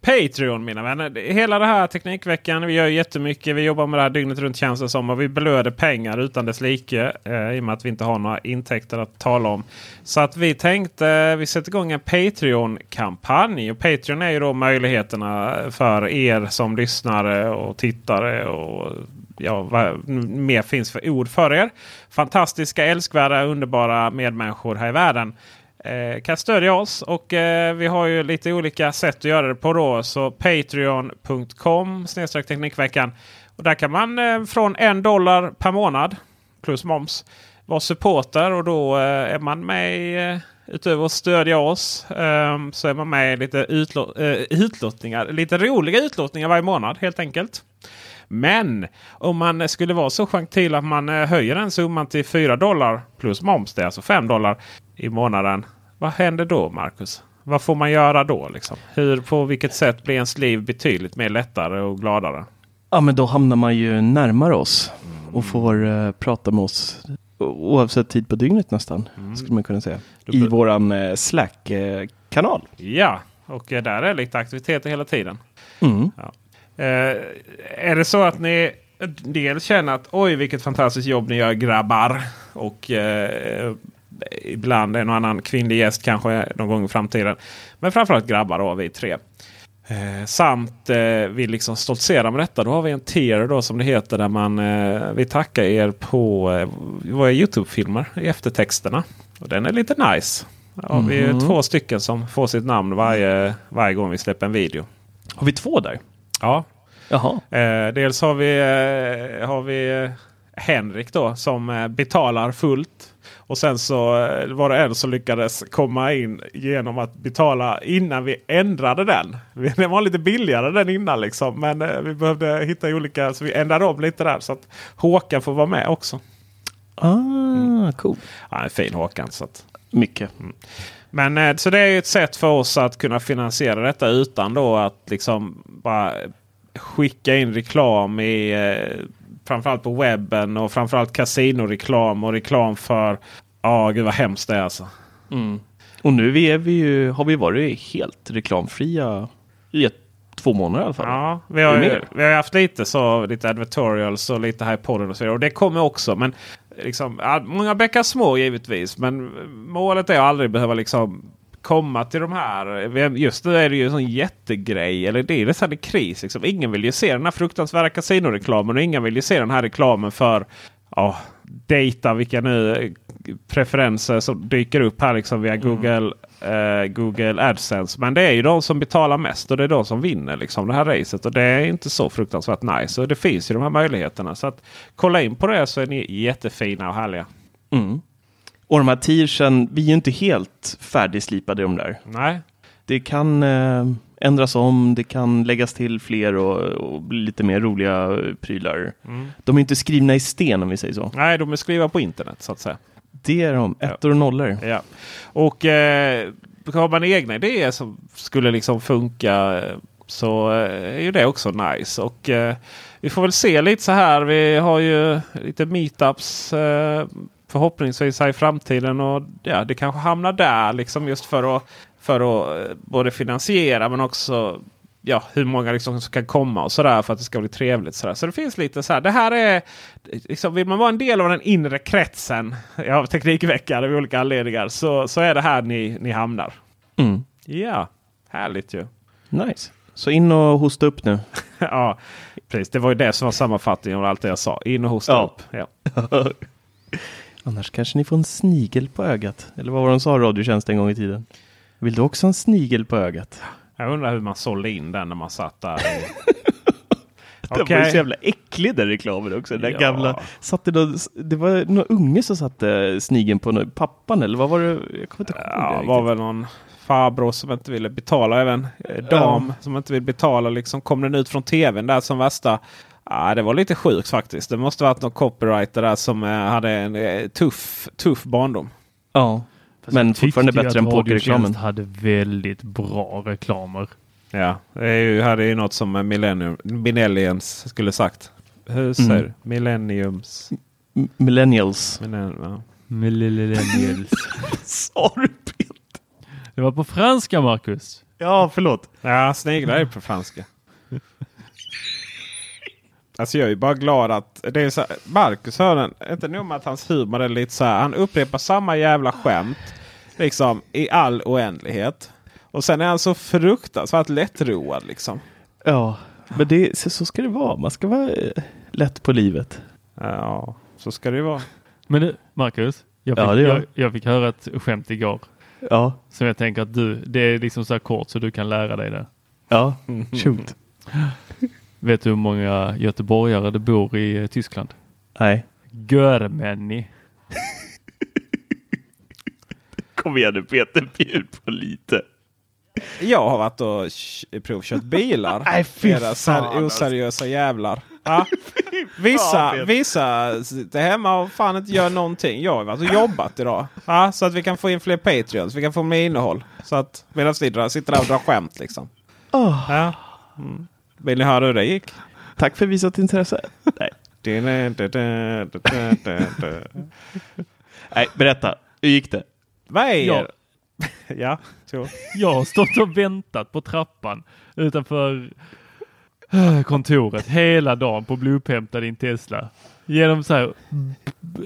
Patreon mina vänner. Hela det här Teknikveckan. Vi gör jättemycket. Vi jobbar med det här dygnet runt känns det som. Och vi blöder pengar utan dess like. Eh, I och med att vi inte har några intäkter att tala om. Så att vi tänkte vi sätter igång en Patreon-kampanj. Och Patreon är ju då möjligheterna för er som lyssnare och tittare. och Ja, vad mer finns för ord för er. Fantastiska, älskvärda, underbara medmänniskor här i världen Eh, kan stödja oss. Och eh, vi har ju lite olika sätt att göra det på då. Så patreon.com teknikveckan. Och där kan man eh, från en dollar per månad plus moms vara supporter. Och då eh, är man med i, eh, utöver att stödja oss eh, så är man med i lite utlå- eh, utlottningar. Lite roliga utlottningar varje månad helt enkelt. Men om man skulle vara så gentil att man eh, höjer den summan till 4 dollar plus moms. Det är alltså 5 dollar i månaden. Vad händer då Marcus? Vad får man göra då? Liksom? Hur, på vilket sätt blir ens liv betydligt mer lättare och gladare? Ja, men då hamnar man ju närmare oss och får eh, prata med oss oavsett tid på dygnet nästan, skulle man kunna säga. I våran eh, Slack-kanal. Ja, och där är lite aktiviteter hela tiden. Mm. Eh, är det så att ni dels känner att oj vilket fantastiskt jobb ni gör grabbar. Och eh, ibland en och annan kvinnlig gäst kanske någon gång i framtiden. Men framförallt grabbar då, vi tre. Eh, samt eh, vi liksom stoltserar med detta. Då har vi en tier då som det heter. Där man eh, vi tackar er på eh, våra Youtube-filmer i eftertexterna. Och den är lite nice. Ja, Vi är Mhm. två stycken som får sitt namn varje, varje gång vi släpper en video. Har vi två där? Ja, Jaha. Eh, dels har vi, eh, har vi eh, Henrik då som eh, betalar fullt. Och sen så eh, var det en som lyckades komma in genom att betala innan vi ändrade den. Den var lite billigare den innan liksom. Men vi behövde hitta olika så vi ändrade om lite där. Så att Håkan får vara med också. Ah, cool. Ja, en fin Håkan. Så att. Mycket. Men eh, så det är ju ett sätt för oss att kunna finansiera detta utan då att liksom bara skicka in reklam i eh, framförallt på webben och framförallt kasinoreklam och reklam för Ja, gud vad hemskt det är alltså. Mm. Och nu är vi ju, har vi varit helt reklamfria i ett, två månader i alla fall. Ja, vi har, ju, vi har haft lite så, lite advertorials och lite här i podden och så vidare. Och det kommer också. Men liksom, ja, många bäckar små givetvis. Men målet är att aldrig behöva liksom komma till de här. Just nu är det ju en sån jättegrej. Eller det är nästan en kris. Liksom. Ingen vill ju se den här fruktansvärda kasinoreklamen. Och ingen vill ju se den här reklamen för oh, data. Vilka nu preferenser som dyker upp här liksom via Google, eh, Google AdSense. Men det är ju de som betalar mest och det är de som vinner liksom det här racet. Och det är inte så fruktansvärt nice. Och det finns ju de här möjligheterna. Så att kolla in på det så är ni jättefina och härliga. Mm. Och de här tiersen, vi är ju inte helt färdigslipade i de där. Nej, Det kan eh, ändras om, det kan läggas till fler och, och bli lite mer roliga prylar. Mm. De är inte skrivna i sten om vi säger så. Nej, de är skrivna på internet så att säga. Det är de, ettor och nollor. Ja. Och eh, har man egna idéer som skulle liksom funka så eh, är ju det också nice. Och eh, vi får väl se lite så här. Vi har ju lite meetups eh, förhoppningsvis här i framtiden. Och ja, det kanske hamnar där liksom just för att, för att eh, både finansiera men också ja, hur många liksom som kan komma och sådär för att det ska bli trevligt. Sådär. Så det finns lite så här. Det här är liksom, vill man vara en del av den inre kretsen av Teknikveckan av olika anledningar så, så är det här ni, ni hamnar. Mm. Ja, härligt ju. Nice. Så in och hosta upp nu. ja, precis. Det var ju det som var sammanfattningen av allt det jag sa. In och hosta Ja. upp. Ja. Annars kanske ni får en snigel på ögat. Eller vad var de sa Radiotjänst en gång i tiden? Vill du också ha en snigel på ögat? Jag undrar hur man sålde in den när man satt där. Den var ju så jävla äcklig den reklamen också. Den Ja. gamla, satte någon, det var någon unge som satte snigeln på någon, pappan eller vad var det? Jag kommer inte ihåg Ja, det det riktigt. var väl någon farbror som inte ville betala. Även eh, dam som inte vill betala. Liksom kom den ut från tvn där som värsta. Ja, det var lite sjukt faktiskt. Det måste varit någon copywriter där som eh, hade en eh, tuff, tuff barndom. Ja, men fortfarande bättre än pokerreklamen. Radiotjänst hade väldigt bra reklamer. Ja, det är ju, här är ju något som Millennium, Millenniums skulle sagt. Hur säger Mm. du? Millenniums. M- Millennials. Millennium, ja. Millennials. Sa du Peter? Det var på franska, Marcus. Ja, förlåt. Ja, sniglar är på franska. Alltså jag är ju bara glad att det är så här, Marcus hör den. Inte nog med att hans humor är lite så här. Han upprepar samma jävla skämt. Liksom i all oändlighet. Och sen är han så fruktansvärt lättroad liksom. Ja, men det, så, ska det vara. Man ska vara eh, lätt på livet. Ja, så ska det vara. Men du, Marcus. Jag fick, Ja, det jag, jag fick höra ett skämt igår. Ja, Som jag tänker att du, det är liksom så här kort så du kan lära dig det. ja, shoot. Vet du hur många göteborgare det bor i eh, Tyskland? Nej. Görmänni. Kom igen nu Peter, bjud på lite. Jag har varit och provkört bilar. Nej, fy fan, alltså. oseriösa jävlar. Ja. Vissa, vissa sitter hemma och fan inte gör någonting. Jag har varit och jobbat idag. Ja, så att vi kan få in fler Patreons. Vi kan få mer innehåll. Så att medan drar, sitter där och drar skämt liksom. Åh, Ja. Mm. Vill ni höra hur det gick? tack för visat intresse. Nej. Nej, berätta. Hur gick det? Vad är Ja. Ja, så. Jag har stått och väntat på trappan utanför eh, kontoret hela dagen på att bli upphämtad i en Tesla. Genom så här,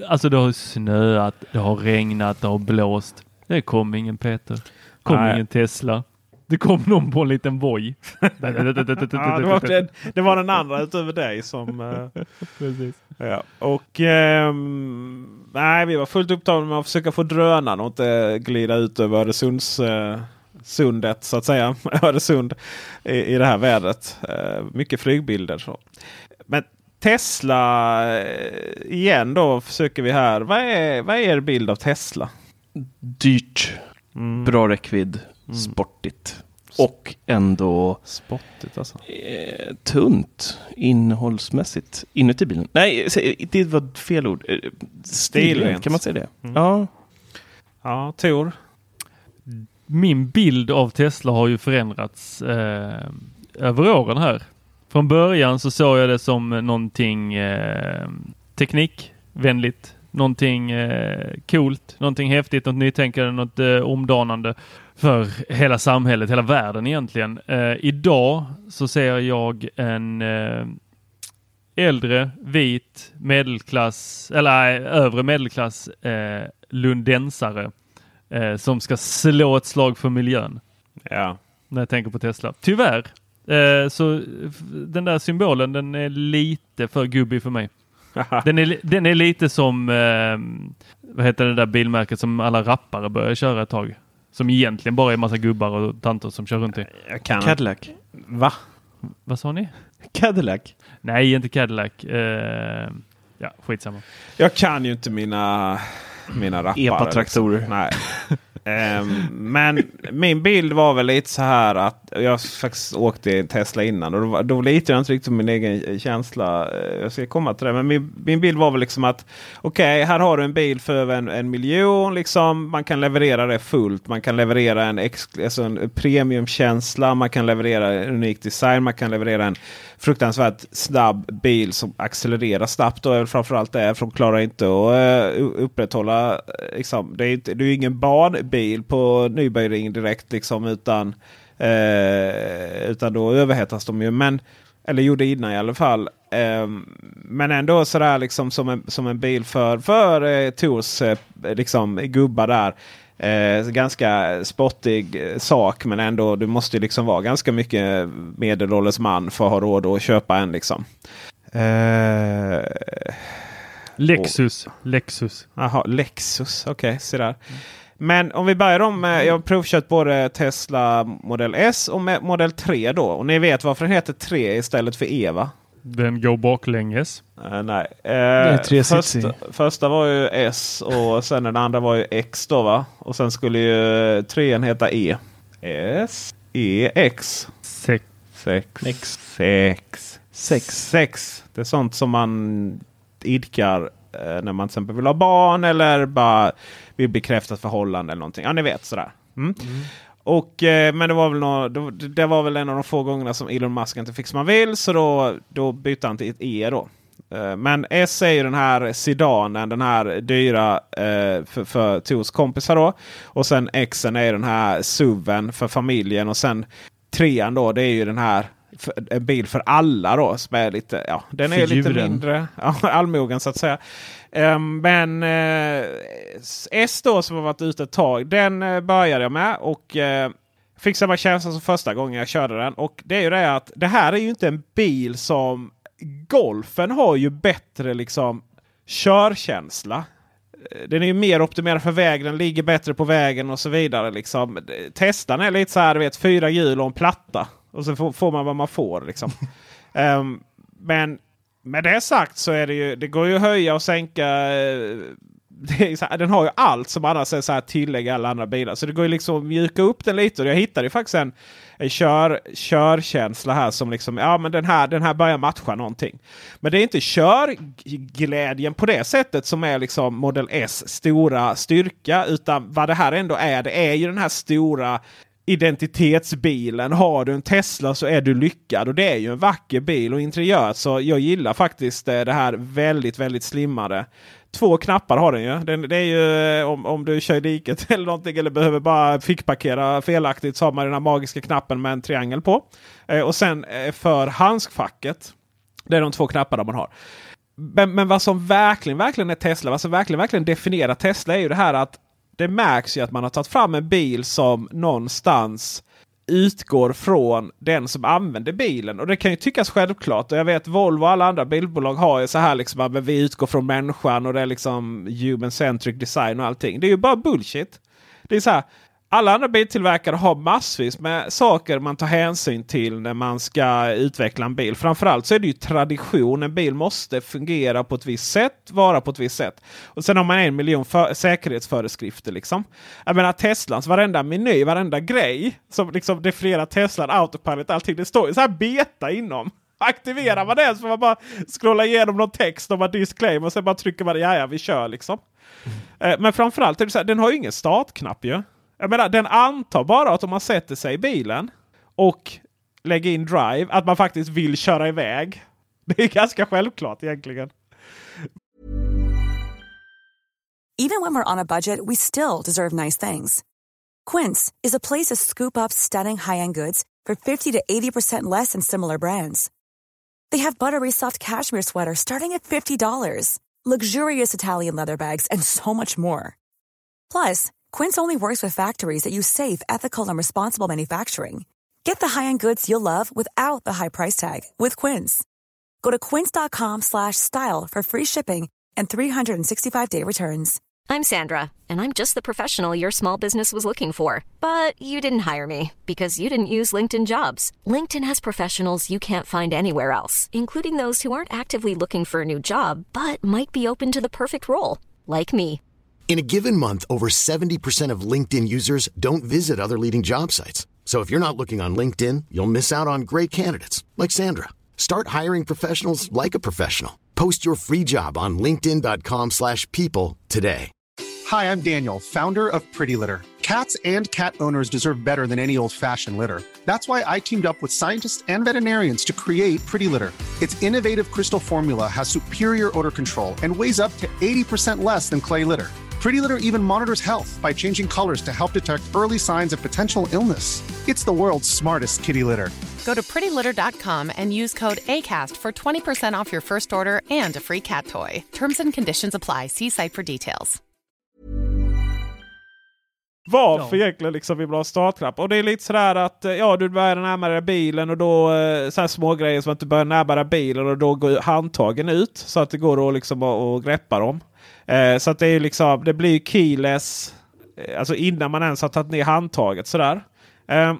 alltså det har snöat, det har regnat, det har blåst. Det kom ingen Peter. kom Nej. ingen Tesla. Det kom någon på en liten Voi. Ja, det, var den, det var den andra utöver dig som... eh, Precis. Ja, och ehm, nej, vi var fullt upptagna med att försöka få drönaren och inte glida ut över Öresunds, eh, sundet så att säga. Öresund i, i det här vädret. Eh, mycket flygbilder. Så. Men Tesla eh, igen då försöker vi här. Vad är, vad är er bild av Tesla? Dyrt, Mm. bra räckvidd, sportigt. Och ändå Spottigt alltså. eh, tunt innehållsmässigt inuti bilen. Nej, det var fel ord. Eh, Stilrent, kan man säga det? Ja. Ja, Tor. Min bild av Tesla har ju förändrats eh, över åren här. Från början så såg jag det som någonting eh, teknikvänligt, någonting eh, coolt, någonting häftigt, något nytänkande, något eh, omdanande för hela samhället, hela världen egentligen. Eh, idag så ser jag en eh, äldre, vit, medelklass, eller övre medelklass eh, lundensare eh, som ska slå ett slag för miljön Ja. när jag tänker på Tesla. Tyvärr. Eh, så den där symbolen den är lite för gubbig för mig. Den är, den är lite som, eh, vad heter det där bilmärket som alla rappare börjar köra ett tag. Som egentligen bara är massa gubbar och tanter som kör runt i. Jag kan Cadillac. Va? Vad sa ni? Cadillac. Nej, inte Cadillac. Eh, ja, skitsamma. Jag kan ju inte mina, mina rappare. Epa-traktorer. Liksom. Nej. Ehm, men min bild var väl lite så här att jag faktiskt åkte Tesla innan och då, då litar jag inte riktigt på min egen känsla. Eh, jag ska komma till det. Men min, min bild var väl liksom att okej, okay, här har du en bil för över en, en miljon. Liksom. Man kan leverera det fullt. Man kan leverera en, ex, alltså en premiumkänsla. Man kan leverera en unik design. Man kan leverera en fruktansvärt snabb bil som accelererar snabbt. Och framförallt det, för de klarar inte att uh, upprätthålla. Eh, liksom, det, är inte, det är ingen barnbil på Nybyring direkt liksom utan, uh, utan då överhettas de ju. Men, eller gjorde innan i alla fall. Ehm, men ändå sådär liksom som en, som en bil för, för eh, Tors liksom, gubbar där. Eh, ganska spottig eh, sak men ändå du måste liksom vara ganska mycket medelålders man för att ha råd att köpa en. liksom. Eh, Lexus. Och, Lexus. Jaha, Lexus. Okej, okay, se där. Men om vi börjar om med, jag har provkört både Tesla Model S och Model 3 då. Och ni vet varför den heter 3 istället för Eva? Den går baklänges. Uh, nej. Uh, första, första var ju S och sen den andra var ju X då va? Och sen skulle ju trean heta E. S, E, X. Sex. Sex. Sex. Sex. Sex. Sex. Det är sånt som man idkar uh, när man till exempel vill ha barn eller bara vill bekräfta ett förhållande eller någonting. Ja, ni vet sådär. Mm. Mm. Och, eh, men det var, väl nå, det var väl en av de få gångerna som Elon Musk inte fick som han vill. Så då, då bytte han till ett E då. Eh, men S är ju den här sedanen, den här dyra eh, för, för Tors kompisar då. Och sen X är den här SUVen för familjen. Och sen trean då, det är ju den här en bil för alla då. Som är lite, ja, den är lite mindre. Ja, allmogen så att säga. Um, men uh, S då som har varit ute ett tag. Den uh, började jag med. Och uh, fick samma känsla som första gången jag körde den. Och det är ju det att det här är ju inte en bil som Golfen har ju bättre liksom körkänsla. Den är ju mer optimerad för väg, den ligger bättre på vägen och så vidare. Liksom. Testan är lite så här, du vet, fyra hjul och en platta. Och så får, får man vad man får. Liksom. um, men med det sagt så är det ju, det går ju att höja och sänka. Eh, här, den har ju allt som annars är så här tillägg alla andra bilar. Så det går ju liksom att mjuka upp den lite. Och jag hittade ju faktiskt en, en kör, körkänsla här som liksom, ja men den här, den här börjar matcha någonting. Men det är inte körglädjen på det sättet som är liksom Model S stora styrka. Utan vad det här ändå är, det är ju den här stora identitetsbilen. Har du en Tesla så är du lyckad. Och det är ju en vacker bil och interiör. Så jag gillar faktiskt eh, det här väldigt, väldigt slimmade. Två knappar har den ju. Den, det är ju eh, om, om du kör i diket eller någonting eller behöver bara fickparkera felaktigt så har man den här magiska knappen med en triangel på. Eh, och sen eh, för handskfacket. Det är de två knapparna man har. Men, men vad som verkligen, verkligen är Tesla, vad som verkligen, verkligen definierar Tesla är ju det här att det märks ju att man har tagit fram en bil som någonstans utgår från den som använder bilen. Och det kan ju tyckas självklart. Och jag vet Volvo och alla andra bilbolag har ju så här liksom att vi utgår från människan och det är liksom human centric design och allting. Det är ju bara bullshit. Det är så här. Alla andra biltillverkare har massvis med saker man tar hänsyn till när man ska utveckla en bil. Framförallt så är det ju tradition. En bil måste fungera på ett visst sätt, vara på ett visst sätt. Och sen har man en miljon säkerhetsföreskrifter. Liksom. Jag menar Teslans varenda meny, varenda grej som liksom definierar Teslan, Autopilot, allting. Det står ju så här beta inom. Aktiverar man det så får man bara scrolla igenom någon text och bara disclaim och sen bara trycker man ja, ja vi kör liksom. Mm. Men framförallt är det så här, den har ju ingen startknapp ju. Jag menar, den antar bara att om man sätter sig i bilen och lägger in drive, att man faktiskt vill köra iväg. Det är ganska självklart egentligen. Even when we're on a budget we still deserve nice things. Quince is a place to scoop up stunning high-end goods for 50 to 80% less than similar brands. They have buttery soft cashmere sweaters starting at $50, luxurious Italian leather bags, and so much more. Plus, Quince only works with factories that use safe, ethical, and responsible manufacturing. Get the high-end goods you'll love without the high price tag with Quince. Go to quince.com/style for free shipping and 365-day returns. I'm Sandra, and I'm just the professional your small business was looking for, but you didn't hire me because you didn't use LinkedIn Jobs. LinkedIn has professionals you can't find anywhere else, including those who aren't actively looking for a new job but might be open to the perfect role, like me. In a given month, over 70% of LinkedIn users don't visit other leading job sites. So if you're not looking on LinkedIn, you'll miss out on great candidates like Sandra. Start hiring professionals like a professional. Post your free job on linkedin.com/people today. Hi, I'm Daniel, founder of Pretty Litter. Cats and cat owners deserve better than any old-fashioned litter. That's why I teamed up with scientists and veterinarians to create Pretty Litter. Its innovative crystal formula has superior odor control and weighs up to 80% less than clay litter. Pretty Litter even monitors health by changing colors to help detect early signs of potential illness. It's the world's smartest kitty litter. Go to prettylitter.com and use code ACAST for 20% off your first order and a free cat toy. Terms and conditions apply. See site for details. Varför egentligen liksom vi vill ha startknapp. Och det är lite sådär att eh, ja, du börjar närma dig bilen och då eh, så här små grejer som att du börjar närma dig bilen och då går handtagen ut så att det går att liksom att, att greppa dem. Eh, så att det är liksom, det blir keyless eh, alltså innan man ens har tagit ner handtaget sådär. Eh,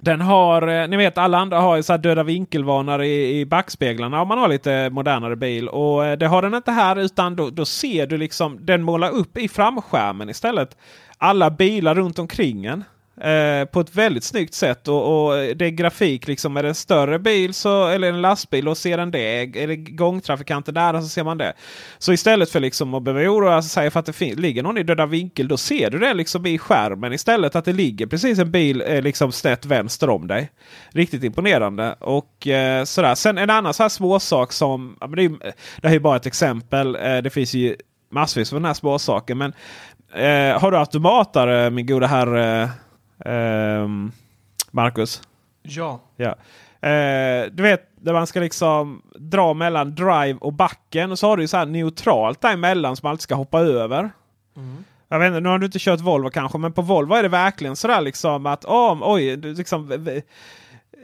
den har, eh, ni vet alla andra har ju så döda vinkelvarnare i, i backspeglarna om man har lite modernare bil. Och eh, det har den inte här utan då, då ser du liksom den målar upp i framskärmen istället. Alla bilar runt omkring en. Eh, på ett väldigt snyggt sätt. Och, och det är grafik liksom. Är det en större bil så, eller en lastbil och ser den det. Är det gångtrafikanter där så ser man det. Så istället för liksom att behöva oroa sig för att det ligger någon i döda vinkel. Då ser du det liksom i skärmen istället. Att det ligger precis en bil eh, liksom snett vänster om dig. Riktigt imponerande. Och eh, sådär. Sen en annan så här småsak som. Ja, men det, är, det här är bara ett exempel. Eh, det finns ju massvis av den här småsaken. Men eh, har du automatare min goda herre. Marcus? Ja. ja. Uh, du vet där man ska liksom dra mellan drive och backen. Och så har du så här neutralt däremellan som man alltid ska hoppa över. Mm. Jag vet inte, nu har du inte kört Volvo kanske, men på Volvo är det verkligen sådär liksom att oh, oj, liksom,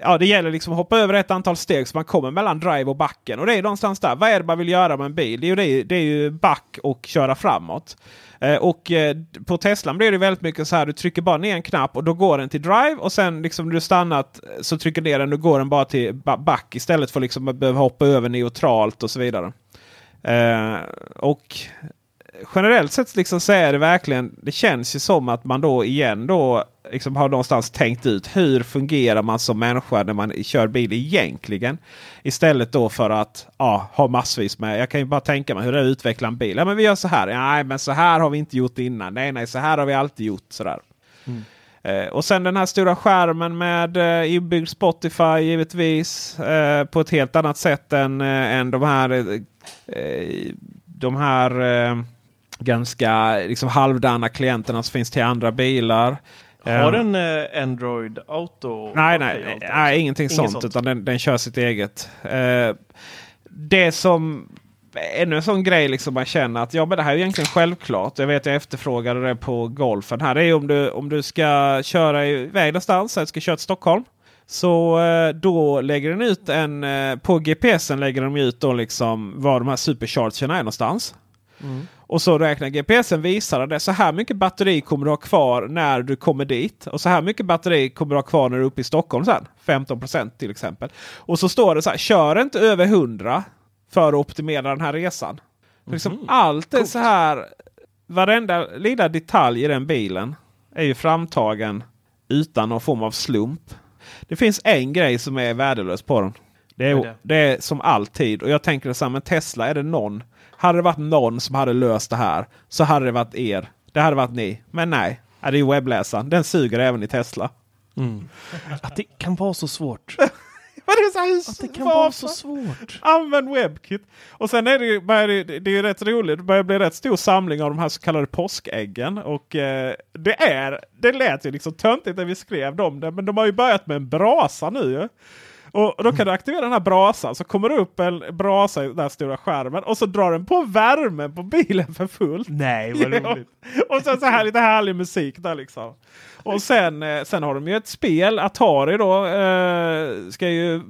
ja, det gäller liksom att hoppa över ett antal steg så man kommer mellan drive och backen. Och det är någonstans där. Vad är det man vill göra med en bil? Det är ju, det, det är ju back och köra framåt. Eh, och eh, på Teslan blir det väldigt mycket så här. Du trycker bara ner en knapp och då går den till drive. Och sen liksom när du stannat så trycker ner den och går den bara till back istället för liksom att behöva hoppa över neutralt och så vidare. Eh, och generellt sett liksom så är det verkligen. Det känns ju som att man då igen då liksom har någonstans tänkt ut hur fungerar man som människa när man kör bil egentligen. Istället då för att ja, ha massvis med. Jag kan ju bara tänka mig hur det är att utveckla en bil. Ja, men vi gör så här. Nej, men så här har vi inte gjort innan. Nej, nej, så här har vi alltid gjort sådär. Mm. Eh, och sen den här stora skärmen med eh, inbyggd Spotify givetvis. Eh, på ett helt annat sätt än, eh, än de här, de här ganska liksom, halvdana klienterna som finns till andra bilar. Har den eh, Android Auto? Nej, nej, nej ingenting sånt, sånt. Utan den, den kör sitt eget. Eh, det som ännu en sån grej liksom man känner att ja, men det här är egentligen självklart. Jag vet jag efterfrågade det på golfen. Här det är om du, om du ska köra iväg någonstans. Jag ska köra till Stockholm. Så eh, då lägger den ut en eh, på GPSen lägger de ut då liksom var de här superchargerna är någonstans. Mm. Och så räknar GPSen visar det. Så här mycket batteri kommer du ha kvar när du kommer dit. Och så här mycket batteri kommer du ha kvar när du är uppe i Stockholm sen. 15% till exempel. Och så står det så här. Kör inte över 100 för att optimera den här resan. Mm. Liksom allt är så här. Varenda lilla detalj i den bilen är ju framtagen utan någon form av slump. Det finns en grej som är värdelös på den. Det är, det? det är som alltid. Och jag tänker här, men Tesla är det någon hade det varit någon som hade löst det här så hade det varit er. Det hade varit ni. Men nej, det är ju webbläsaren. Den suger även i Tesla. Mm. Att det kan vara så svårt. det är så här, att det kan vara så svårt. Använd WebKit. Och sen är det, ju, det, det är rätt roligt. Det börjar bli rätt stor samling av de här så kallade påskäggen. Och eh, det är, det lät ju liksom töntigt när vi skrev dem. Men de har ju börjat med en brasa nu. Och då kan du aktivera den här brasan så kommer det upp en brasa i den här stora skärmen och så drar den på värmen på bilen för fullt. Nej vad roligt. och sen så här lite härlig musik där liksom. Och sen, eh, sen har de ju ett spel, Atari då, eh, ska ju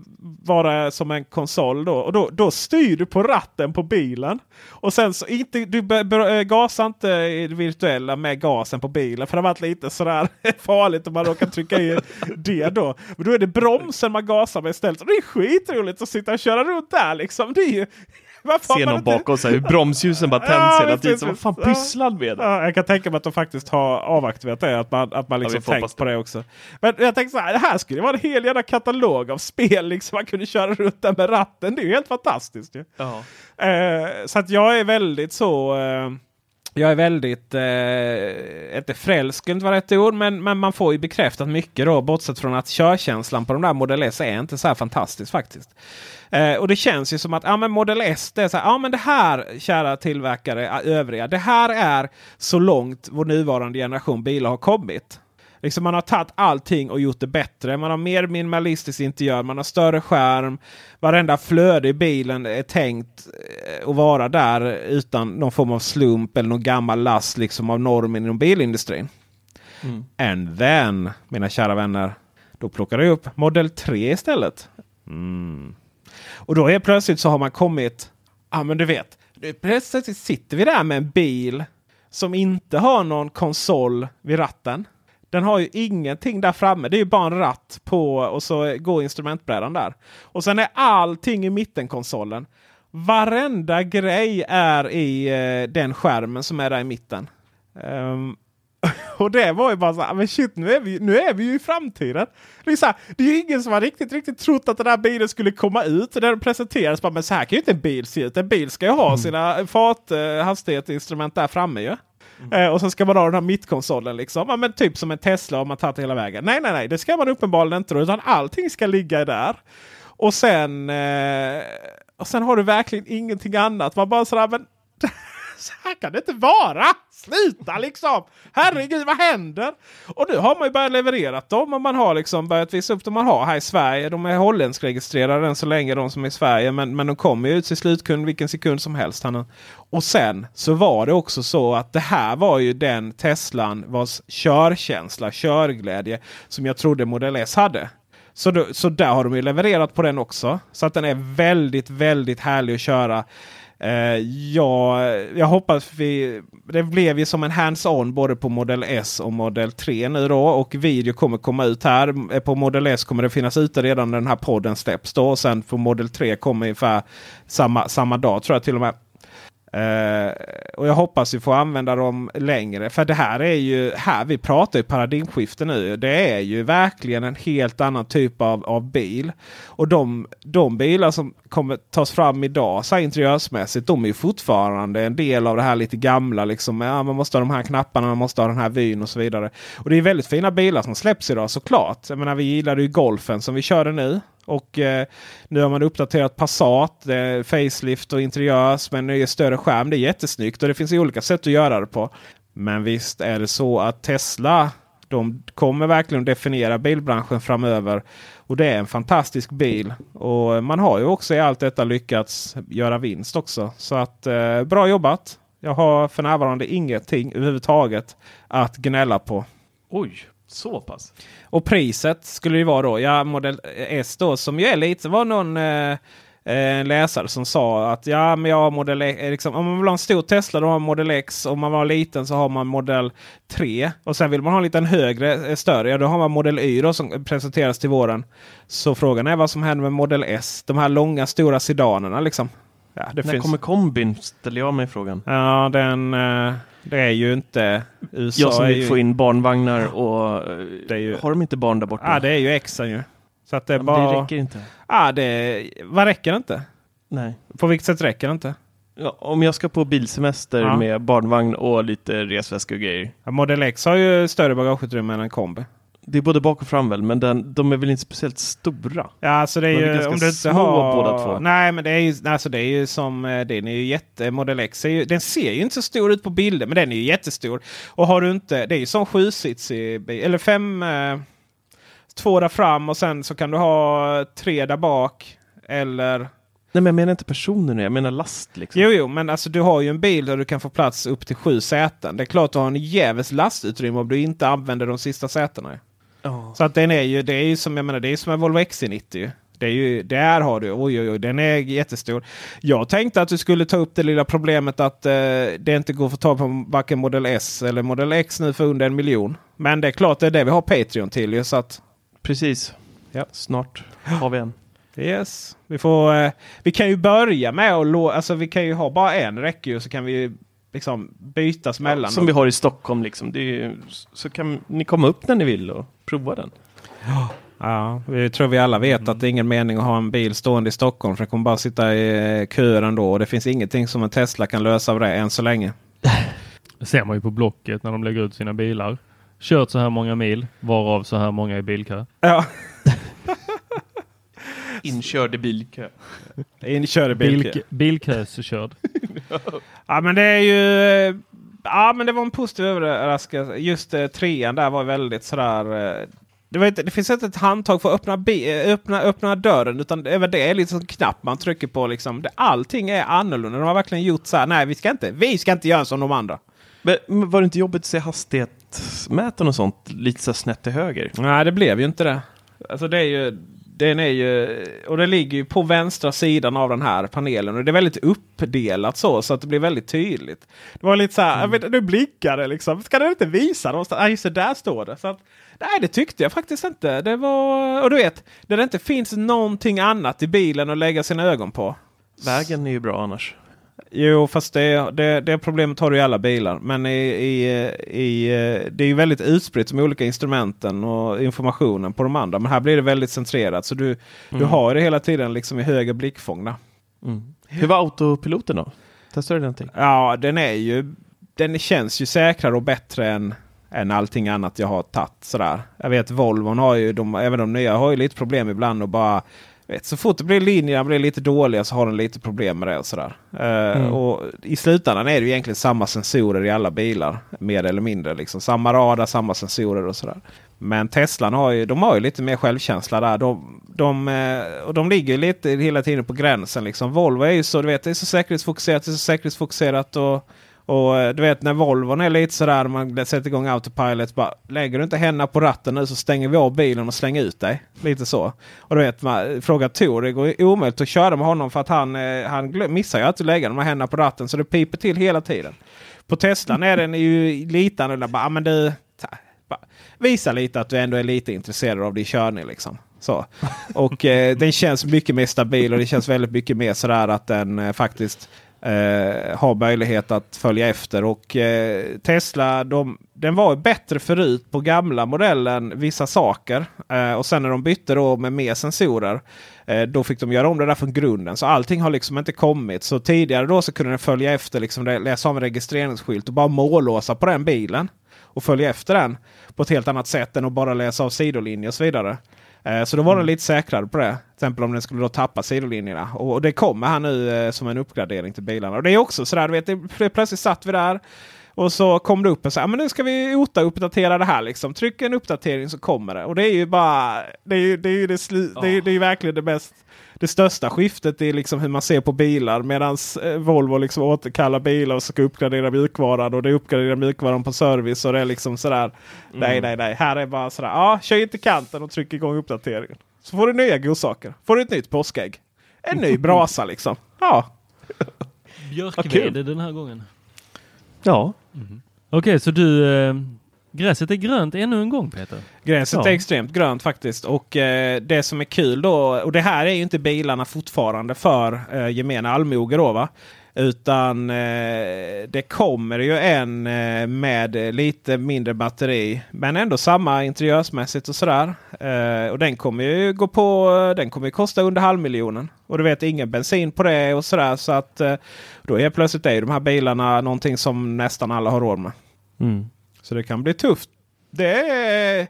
vara som en konsol då. Och då, då styr du på ratten på bilen. Och sen så inte, du eh, gasar inte i det virtuella med gasen på bilen. För det har varit lite sådär farligt om man råkar trycka i det då. Men då är det bromsen man gasar med istället. Och det är skitroligt att sitta och köra runt där liksom. Det är ju, varför har Se man någon bakom sig, hur bromsljusen bara tänds Ja, hela tiden. vad fan Ja. pysslar med? Ja, jag kan tänka mig att de faktiskt har avaktiverat det. Att man, att man liksom hoppas tänkt på det också. Men jag tänkte så här, det här skulle vara en hel jävla katalog av spel. Liksom. Man kunde köra runt där med ratten. Det är ju helt fantastiskt. Ja. Eh, så att jag är väldigt så... Eh, jag är väldigt, eh, inte frälsk, skulle inte vara rätt ord, men, men man får ju bekräftat mycket då. Bortsett från att körkänslan på de där Model S är inte så här fantastisk faktiskt. Eh, och det känns ju som att ja, men Model S, det är så här, ja men det här kära tillverkare, övriga, det här är så långt vår nuvarande generation bilar har kommit. Liksom man har tagit allting och gjort det bättre. Man har mer minimalistiskt interiör, man har större skärm. Varenda flöde i bilen är tänkt eh, att vara där utan någon form av slump eller någon gammal last liksom av normen inom bilindustrin. And then, mina kära vänner, då plockar jag upp Model 3 istället. Mm. Och då är plötsligt så har man kommit, ja men du vet, plötsligt sitter vi där med en bil som inte har någon konsol vid ratten. Den har ju ingenting där framme. Det är ju bara en ratt på och så går instrumentbrädan där. Och sen är allting i mittenkonsolen. Varenda grej är i eh, den skärmen som är där i mitten. Ehm, och det var ju bara så här, men shit nu är vi, nu är vi ju i framtiden. Det är, så här, det är ju ingen som har riktigt, riktigt trott att den här bilen skulle komma ut. Den presenteras bara, men så här kan ju inte en bil se ut. En bil ska ju ha sina fart, eh, hastighetsinstrument där framme ju. Mm. Eh, och så ska man ha den här mittkonsolen liksom. Ja, men typ som en Tesla om man tagit hela vägen. Nej, nej, nej, det ska man uppenbarligen inte. då, Utan allting ska ligga där. Och sen, eh, och sen har du verkligen ingenting annat. Man bara sådär, men så här kan det inte vara! Sluta liksom! Herregud, vad händer? Och nu har man ju börjat leverera dem och man har liksom börjat visa upp dem man har här i Sverige. De är holländsk registrerade än så länge de som är i Sverige. Men, men de kommer ju ut till slutkund vilken sekund som helst. Han- Och sen så var det också så att det här var ju den Teslan vars körkänsla, körglädje som jag trodde Model S hade. Så, då, så där har de ju levererat på den också. Så att den är väldigt, väldigt härlig att köra. Uh, ja, jag hoppas vi... Det blev ju som en hands-on både på Model S och Model 3 nu då. Och video kommer komma ut här. Eh, på Model S kommer det finnas ute redan när den här podden släpps då. Och sen på Model 3 kommer ungefär samma, samma dag tror jag till och med. Uh, och jag hoppas vi får använda dem längre. För det här är ju, här vi pratar ju paradigmskifte nu. Det är ju verkligen en helt annan typ av, av bil. Och de, de bilar som kommer tas fram idag så här interiörsmässigt. De är ju fortfarande en del av det här lite gamla. Liksom. Ja, man måste ha de här knapparna, man måste ha den här vyn och så vidare. Och det är väldigt fina bilar som släpps idag såklart. Jag menar, vi gillade ju Golfen som vi körde nu. Och eh, nu har man uppdaterat Passat, eh, facelift och interiörs med en större skärm. Det är jättesnyggt och det finns ju olika sätt att göra det på. Men visst är det så att Tesla de kommer verkligen definiera bilbranschen framöver. Och det är en fantastisk bil. Och man har ju också i allt detta lyckats göra vinst också. Så att eh, bra jobbat! Jag har för närvarande ingenting överhuvudtaget att gnälla på. Oj, så pass. Och priset skulle det vara då. Ja, Model S då som ju är lite. Var någon eh, eh, läsare som sa att ja, men jag har Model X. Liksom, om man vill ha en stor Tesla då har man Model X. Om man var liten så har man Model 3. Och sen vill man ha en liten högre, eh, större. Ja, då har man Model Y då, som presenteras till våren. Så frågan är vad som händer med Model S. De här långa stora sedanerna liksom. Ja, det När finns... kommer kombin? Ställer jag mig frågan. Ja, den... Eh, det är ju inte USA. Jag som vill ju... få in barnvagnar och eh, ju- har de inte barn där borta? Ja, det är ju Xen ju. Så att det Ja, bara... det räcker inte. Ja, det... Vad räcker det inte? Nej. På vilket sätt räcker det inte? Ja, om jag ska på bilsemester Ja. med barnvagn och lite resväska och grejer. Ja, Model X har ju större bagageutrymme än en kombi. Det är både bak och fram väl, men den, de är väl inte speciellt stora? Ja, alltså det är De ju ganska om du små har... båda två. Nej, men det är ju, alltså det är ju som... eh, Den är ju jätte... Model X ju, den ser ju inte så stor ut på bilder, men den är ju jättestor. Och har du inte... Det är ju som sjusitsig bil. Eller fem... Eh, två där fram och sen så kan du ha tre där bak. Eller... Nej, men jag menar inte personer nu, jag menar last liksom. Jo, jo, men alltså du har ju en bil där du kan få plats upp till sju säten. Det är klart du har en jävligt lastutrymme om du inte använder de sista sätena. Ja. Så att den är ju, det är ju som jag menar, det är som en Volvo XC90. ju. Det är ju, där har du, oj oj oj, den är jättestor. Jag tänkte att du skulle ta upp det lilla problemet att eh, det inte går att få tag på varken Model S eller Model X nu för under en miljon. Men det är klart, det är det vi har Patreon till ju. Så att, Precis. Ja. Snart har vi en. Yes. Vi, får, eh, vi kan ju börja med att lå- alltså vi kan ju ha bara en räcker ju så kan vi liksom bytas mellan. Som vi har i Stockholm liksom. Det är, ju- så kan ni komma upp när ni vill och prova den. Ja, vi tror vi alla vet att det är ingen mening att ha en bil stående i Stockholm. För det kommer bara sitta i eh, köer ändå. Och det finns ingenting som en Tesla kan lösa av det än så länge. Det ser man ju på Blocket när de lägger ut sina bilar. Kört så här många mil, varav så här många i bilkö. Ja, Inkörd i bilkö. inkörd i bilkö. Bilk, bilköskörd. Ja men det är ju... eh, Ja men det var en positiv överraskning. Just eh, trean där var väldigt sådär... Eh, det, var inte, det finns inte ett handtag för att öppna, bi, eh, öppna, öppna dörren. Utan även det är lite som knapp man trycker på. Liksom. Det, allting är annorlunda. De har verkligen gjort så här. Nej vi ska inte, vi ska inte göra som de andra. Men, men var det inte jobbigt att se hastighetsmätaren och sånt lite så snett till höger? Nej det blev ju inte det. Alltså det är ju... Den är ju, och det ligger ju på vänstra sidan av den här panelen. Och det är väldigt uppdelat så, så att det blir väldigt tydligt. Det var lite så här, vet, nu blinkar det liksom. Ska den inte visa någonstans? Nej, just det, där står det. Så att, nej, det tyckte jag faktiskt inte. Det var, och du vet, där det inte finns någonting annat i bilen att lägga sina ögon på. Vägen är ju bra annars. Jo, fast det, det, det problemet har du i alla bilar. Men i, i, i, det är ju väldigt utspritt med olika instrumenten och informationen på de andra. Men här blir det väldigt centrerat. Så du, du har det hela tiden liksom i höger blickfång. där. Mm. Hur var autopiloten då? Testade du någonting? Ja, den är ju... Den känns ju säkrare och bättre än, än allting annat jag har tagit. Sådär. Jag vet Volvon har ju, de, även de nya har ju lite problem ibland och bara Vet, så fort det blir linjerna blir lite dåliga så har den lite problem med det. Och sådär. Eh, och I slutändan är det ju egentligen samma sensorer i alla bilar. Mer eller mindre. Liksom. Samma radar, samma sensorer och sådär. Men Teslan har ju, de har ju lite mer självkänsla där. De, de, eh, och de ligger lite hela tiden på gränsen. Liksom. Volvo är ju så, du vet, det är så säkerhetsfokuserat. Det är så säkerhetsfokuserat och, och eh, du vet när Volvon är lite sådär. Man sätter igång autopilot. Bara, lägger du inte händerna på ratten nu så stänger vi av bilen och slänger ut dig. Lite så. Och du vet, man, fråga Tor. Det går omöjligt att köra med honom för att han, eh, han missar ju att lägga de här händerna på ratten. Så det piper till hela tiden. På Teslan är den ju lite annorlunda. Bara, "Ah, men du, bara, visa lite att du ändå är lite intresserad av din körning. Liksom. Så. Och eh, den känns mycket mer stabil och det känns väldigt mycket mer sådär att den eh, faktiskt eh, har möjlighet att följa efter. Och eh, Tesla, de, den var bättre förut på gamla modellen vissa saker. Eh, och sen när de bytte då med mer sensorer. Eh, då fick de göra om det där från grunden. Så allting har liksom inte kommit. Så tidigare då så kunde den följa efter, liksom, läsa av en registreringsskylt och bara mållåsa på den bilen. Och följa efter den på ett helt annat sätt än att bara läsa av sidolinjer och så vidare. Eh, Så då var den lite säkrare på det. Till exempel om den skulle då tappa sidolinjerna. Och och det kommer här nu eh, som en uppgradering till bilarna. Och det är också sådär, du vet, det, plötsligt satt vi där. Och så kom det upp en så här, men nu ska vi OTA-uppdatera det här liksom. Tryck en uppdatering så kommer det. Och det är ju bara, det är ju det, är ju det, slu- det, är, det är verkligen det mest det största skiftet är liksom hur man ser på bilar. Medan Volvo liksom återkallar bilar och ska uppgradera mjukvaran. Och det uppgraderar mjukvaran på service. Och det är liksom sådär. Nej, nej, nej. Här är bara sådär. Ja, kör in till kanten och tryck igång uppdateringen. Så får du nya godsaker. Får du ett nytt påskägg. En ny brasa liksom. Ja. Björkved den här gången. Ja. Okej, så du... Eh, gräset är grönt ännu en gång Peter. Gräset Ja. är extremt grönt faktiskt. Och eh, det som är kul då, och det här är ju inte bilarna fortfarande för eh, gemene allmoge då va. Utan eh, det kommer ju en eh, med lite mindre batteri. Men ändå samma interiörsmässigt och sådär. Eh, och den kommer ju gå på, den kommer ju kosta under halvmiljonen. Och du vet ingen bensin på det och sådär. Så att eh, då är plötsligt är de här bilarna någonting som nästan alla har råd med. Mm. Så det kan bli tufft. Det,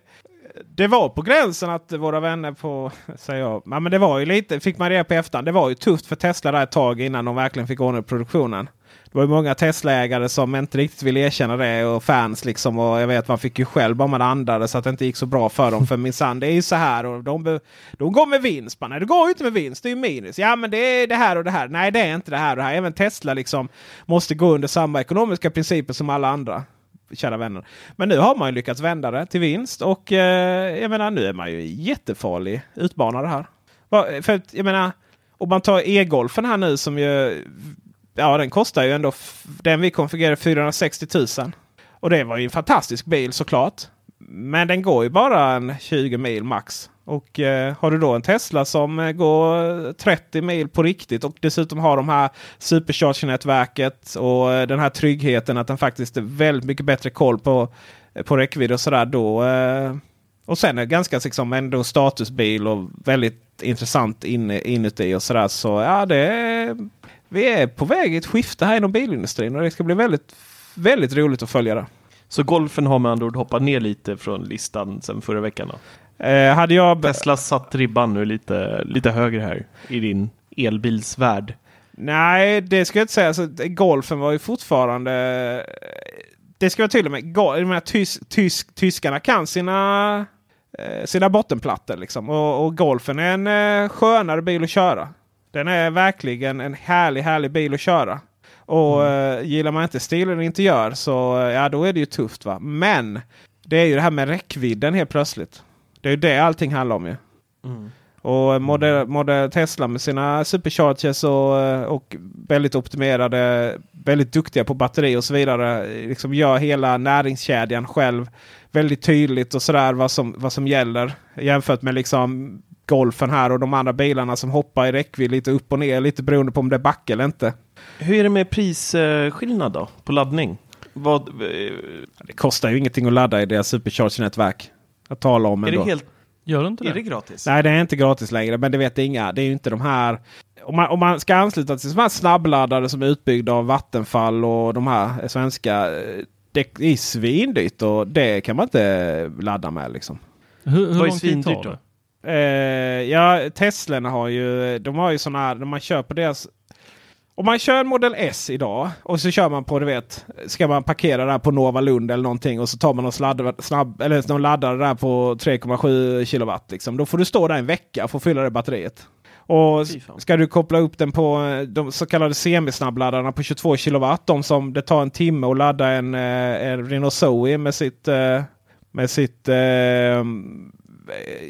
det var på gränsen att våra vänner på... Säger jag, men det var ju lite, fick man reda på i efterhand. Det var ju tufft för Tesla där ett tag innan de verkligen fick ordning på produktionen. Det var ju många Tesla-ägare som inte riktigt ville erkänna det och fans liksom. Och jag vet man fick ju själv bara man andades så att det inte gick så bra för dem. För minsann det är ju så här och de, de går med vinst. Man, nej det går ju inte med vinst, det är ju minus. Ja men det är det här och det här. Nej det är inte det här och det här. Även Tesla liksom måste gå under samma ekonomiska principer som alla andra kära vänner. Men nu har man ju lyckats vända det till vinst och eh, jag menar nu är man ju jättefarlig utmanare här. För att, jag menar, om man tar e-golfen här nu som ju Ja, den kostar ju ändå den vi konfigurerade 460 000. Och det var ju en fantastisk bil såklart. Men den går ju bara en 20 mil max. Och eh, har du då en Tesla som eh, går 30 mil på riktigt och dessutom har de här supercharge-nätverket och eh, den här tryggheten att den faktiskt är väldigt mycket bättre koll på, eh, på räckvidd och sådär. Då, eh, och sen är det ganska liksom, ändå statusbil och väldigt intressant in, inuti och sådär. Så ja, det är, vi är på väg i ett skifte här inom bilindustrin och det ska bli väldigt, väldigt roligt att följa det. Så golfen har med andra ord hoppat ner lite från listan sen förra veckan? Då. Eh, hade jag... Tesla satt ribban nu lite, lite högre här i din elbilsvärld. Nej, det ska jag inte säga. Alltså, golfen var ju fortfarande... Det ska vara tydligt med. Jag menar, tys, tys, tyskarna kan sina, eh, sina bottenplattor. Liksom. Och, och, golfen är en eh, skönare bil att köra. Den är verkligen en härlig, härlig bil att köra. Och mm. gillar man inte stilen inte gör så ja, då är det ju tufft. va. Men det är ju det här med räckvidden helt plötsligt. Det är ju det allting handlar om ju. Mm. Och modell, modell Tesla med sina superchargers och, och väldigt optimerade, väldigt duktiga på batteri och så vidare. Liksom gör hela näringskedjan själv väldigt tydligt och sådär vad som, vad som gäller. Jämfört med liksom Golfen här och de andra bilarna som hoppar i räckvidd lite upp och ner. Lite beroende på om det är backe eller inte. Hur är det med prisskillnad då på laddning? Vad, det kostar ju ingenting att ladda i deras supercharge-nätverk att tala om. Är ändå. det helt Gör det inte det? Är det gratis? Nej, det är inte gratis längre. Men det vet inga. Det är ju inte de här. Om man, om man ska ansluta till de här snabbladdare som är utbyggda av Vattenfall och de här svenska. Det är svindyrt och det kan man inte ladda med liksom. Hur, hur lång tid tar det? Uh, ja, Teslorna har ju, de har ju sådana här, när man på deras om man kör Model S idag och så kör man på, du vet, ska man parkera där på Nova Lund eller någonting och så tar man någon, sladd, snabb, eller någon laddare där på 3,7 kilowatt. Liksom. Då får du stå där en vecka för att fylla det batteriet. Och ska du koppla upp den på eh, de så kallade semisnabbladdarna på 22 kilowatt. De som det tar en timme att ladda en, eh, en Renault Zoe med sitt, eh, med sitt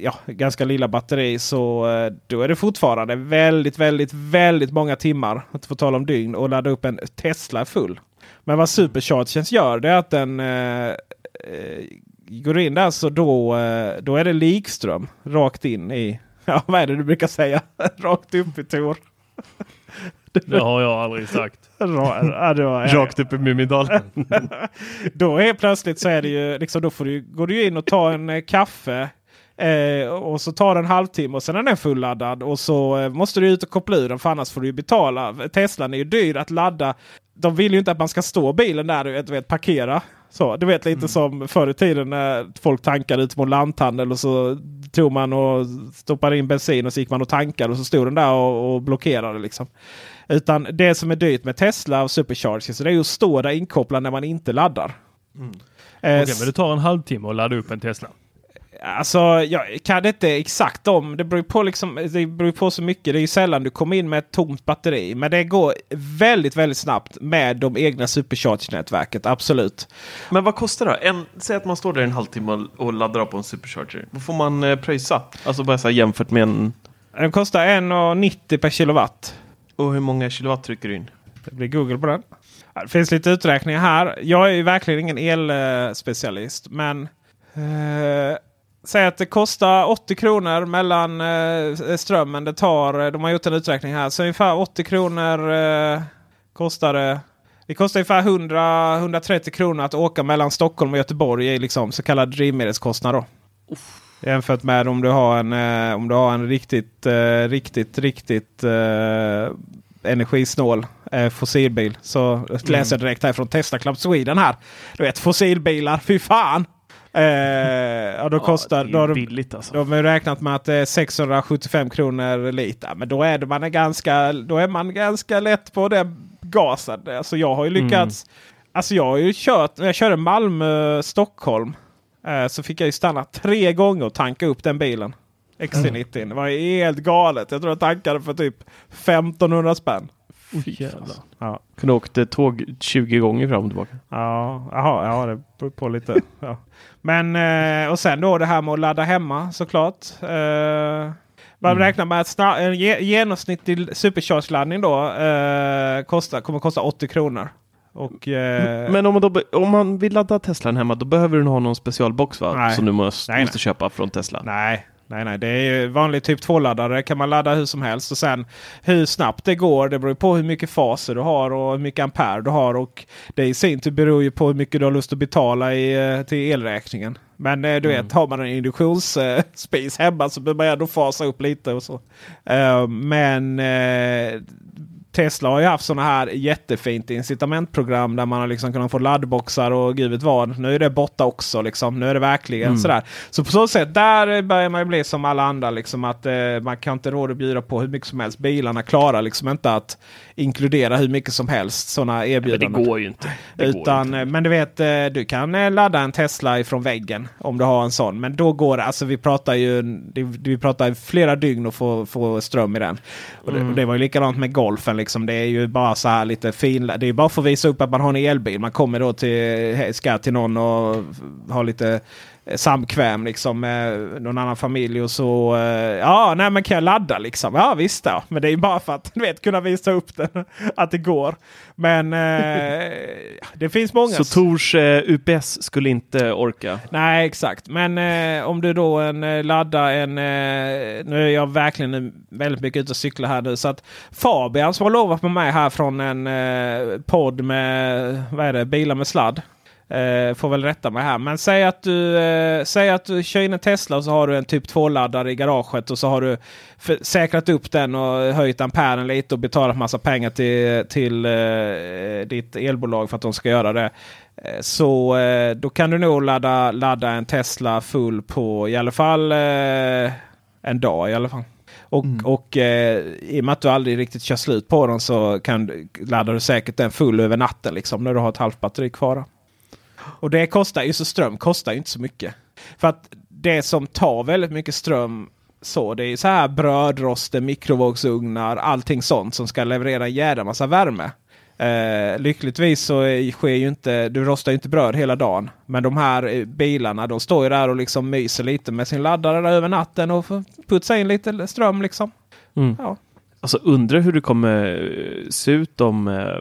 ja, ganska lilla batteri så eh, då är det fortfarande väldigt, väldigt, väldigt många timmar. Att få tala om dygn och ladda upp en Tesla full. Men vad Superchargers gör det är att den eh, eh, går in där så då, eh, då är det likström rakt in i, ja vad är det du brukar säga? rakt upp i Tor. Det har jag aldrig sagt. Rakt upp i Mumindalen. då är plötsligt så är det ju liksom då får du, går du in och tar en eh, kaffe Eh, och så tar det en halvtimme och sen är den fulladdad. Och så eh, måste du ut och koppla ur den för annars får du betala. Teslan är ju dyr att ladda. De vill ju inte att man ska stå bilen där du vet, parkera. Så, du vet lite mm. som förr i tiden när folk tankade ut mot lanthandel och så tog man och stoppade in bensin och så gick man och tankade och så stod den där och, och blockerade. Liksom. Utan det som är dyrt med Tesla och Superchargers det är ju att stå där inkopplad när man inte laddar. Mm. Eh, Okej, men det tar en halvtimme att ladda upp en Tesla. Alltså jag kan inte exakt om. Det beror på, liksom, det beror på så mycket. Det är ju sällan du kommer in med ett tomt batteri. Men det går väldigt, väldigt snabbt med de egna supercharge-nätverket. Absolut. Men vad kostar det? En, säg att man står där en halvtimme och laddar upp på en supercharger. Vad får man eh, pröjsa? Alltså bara så jämfört med en... Den kostar 1,90 per kilowatt. Och hur många kilowatt trycker du in? Det blir Google på den. Det finns lite uträkningar här. Jag är ju verkligen ingen elspecialist. Men eh, Säg att det kostar 80 kronor mellan eh, strömmen det tar. Eh, de har gjort en uträkning här. Så ungefär 80 kronor eh, kostar det. Det kostar ungefär 100-130 kronor att åka mellan Stockholm och Göteborg i liksom så kallad drivmedelskostnad. Då. Jämfört med om du har en, eh, om du har en riktigt, eh, riktigt, riktigt eh, energisnål eh, fossilbil. Så mm. läser jag direkt här från Tesla Club Sweden här. Du vet fossilbilar, fy fan! Eh, ja, då kostar, det är billigt alltså. Då har räknat med att det är 675 kronor liter. Men då är, man ganska, då är man ganska lätt på den gasen. Alltså jag har ju lyckats. Mm. Alltså jag har ju kört, när jag körde Malmö-Stockholm. Eh, så fick jag ju stanna tre gånger och tanka upp den bilen. XC90. Mm. Det var helt galet. Jag tror jag tankade för typ 1500 spänn. Oh, Ja. Kunde åkt tåg 20 gånger fram och tillbaka. Ja, aha, ja det beror på lite. ja. Men eh, och sen då det här med att ladda hemma såklart. Eh, man mm. räknar med att en genomsnittlig supercharge-laddning då eh, kostar, kommer kosta 80 kronor. Och, eh, men om man, då, om man vill ladda Teslan hemma då behöver du ha någon specialbox va? Nej. Som du måste, nej, måste nej. köpa från Tesla? Nej, Nej, nej, det är ju vanlig typ 2-laddare kan man ladda hur som helst. Och sen hur snabbt det går, det beror på hur mycket faser du har och hur mycket ampere du har. Och det i sin tur beror ju på hur mycket du har lust att betala i, eh, till elräkningen. Men eh, du Mm. vet, har man en induktionsspis hemma så behöver man ändå fasa upp lite och så. Eh, men eh, Tesla har ju haft sådana här jättefint incitamentprogram där man har liksom kunnat få laddboxar och gud vet vad. Nu är det borta också. Liksom. Nu är det verkligen Mm. sådär. Så på så sätt där börjar man ju bli som alla andra. Liksom, att eh, Man kan inte råda att bjuda på hur mycket som helst. Bilarna klarar liksom inte att inkludera hur mycket som helst sådana Men det erbjudanden. går ju inte. Det går Utan, inte. eh, men du vet, eh, du kan eh, ladda en Tesla ifrån väggen om du har en sån. Men då går det, alltså vi pratar ju det- vi pratar flera dygn och få, få ström i den. Och det, Mm. och det var ju likadant med golfen. Liksom. Det är ju bara så här lite fin. Det är bara för att visa upp att man har en elbil. Man kommer då till, ska till någon och har lite samkväm liksom med någon annan familj och så. eh, Ja, nej men kan jag ladda liksom? Ja visst då. Men det är ju bara för att du vet, kunna visa upp det. Att det går. Men eh, det finns många. Så Tors eh, UPS skulle inte orka? Nej, exakt. Men eh, om du då en, eh, laddar en... Eh, nu är jag verkligen eh, väldigt mycket ute och cyklar här nu. Så att Fabian som har lovat med mig här från en eh, podd med vad är det, bilar med sladd. Eh, får väl rätta mig här. Men säg att, du, eh, säg att du kör in en Tesla och så har du en typ 2-laddare i garaget. Och så har du för, säkrat upp den och höjt amperen lite och betalat massa pengar till, till eh, ditt elbolag för att de ska göra det. Eh, Så eh, då kan du nog ladda, ladda en Tesla full på i alla fall eh, en dag i alla fall. Och, och eh, i och med att du aldrig riktigt kör slut på den så kan, laddar du säkert den full över natten liksom när du har ett halvt batteri kvar. Och det kostar ju så ström kostar ju inte så mycket. För att det som tar väldigt mycket ström så det är så här brödroster, mikrovågsugnar, allting sånt som ska leverera en jädra massa värme. Eh, lyckligtvis så sker ju inte, du rostar ju inte bröd hela dagen. Men de här eh, bilarna de står ju där och liksom myser lite med sin laddare över natten och får putsa in lite ström liksom. Mm. Ja. Alltså undrar hur det kommer se ut om eh,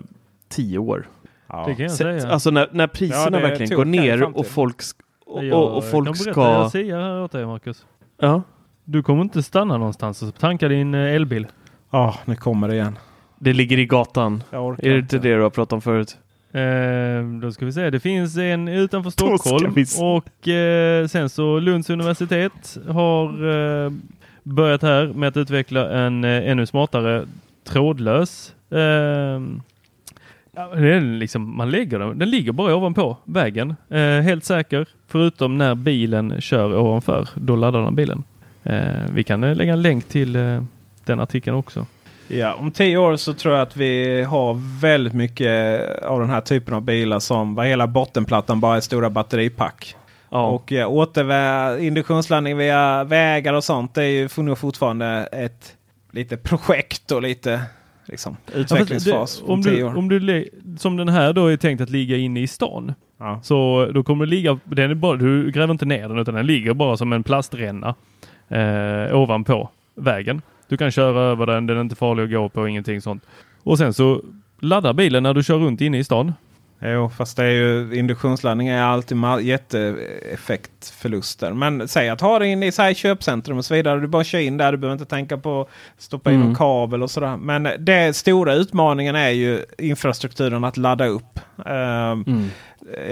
tio år. Det kan jag Sätt- säga. Alltså när, när priserna Ja, verkligen går ner och folk, och, Jag och, och folk berätta ska... Jag säger här åt dig Marcus. Ja, Du kommer inte stanna någonstans och tanka din eh, elbil. Ja, nu kommer det igen. det ligger i gatan. Jag Är det inte det du har pratat om förut? Eh, då ska vi se. Det finns en utanför Stockholm och eh, sen så Lunds universitet har eh, börjat här med att utveckla en eh, ännu smartare trådlös eh, ja, är liksom, man lägger den, den ligger bara ovanpå vägen. Eh, helt säker, förutom när bilen kör ovanför. Då laddar den bilen. Eh, vi kan eh, lägga en länk till eh, den artikeln också. Ja, om tio år så tror jag att vi har väldigt mycket av den här typen av bilar som var hela bottenplattan bara är stora batteripack. Ja. Och ja, återvä- induktionsladdning via vägar och sånt det är ju nog fortfarande ett lite projekt och lite liksom, utvecklingsfas. Ja, om det, om tio du, år. om du, som den här då är tänkt att ligga inne i stan. Ja. Så då kommer det ligga, den är bara, du gräver inte ner den utan den ligger bara som en plastränna eh, ovanpå vägen. Du kan köra över den, den är inte farlig att gå på, ingenting sånt. Och sen så laddar bilen när du kör runt inne i stan. Jo, fast det är ju induktionsladdning är alltid jätteeffektförluster. Men säg att ha det inne i så här köpcentrum och så vidare. Du bara kör in där. Du behöver inte tänka på att stoppa in Mm. någon kabel och sådär. Men det stora utmaningen är ju infrastrukturen att ladda upp. Ehm, Mm.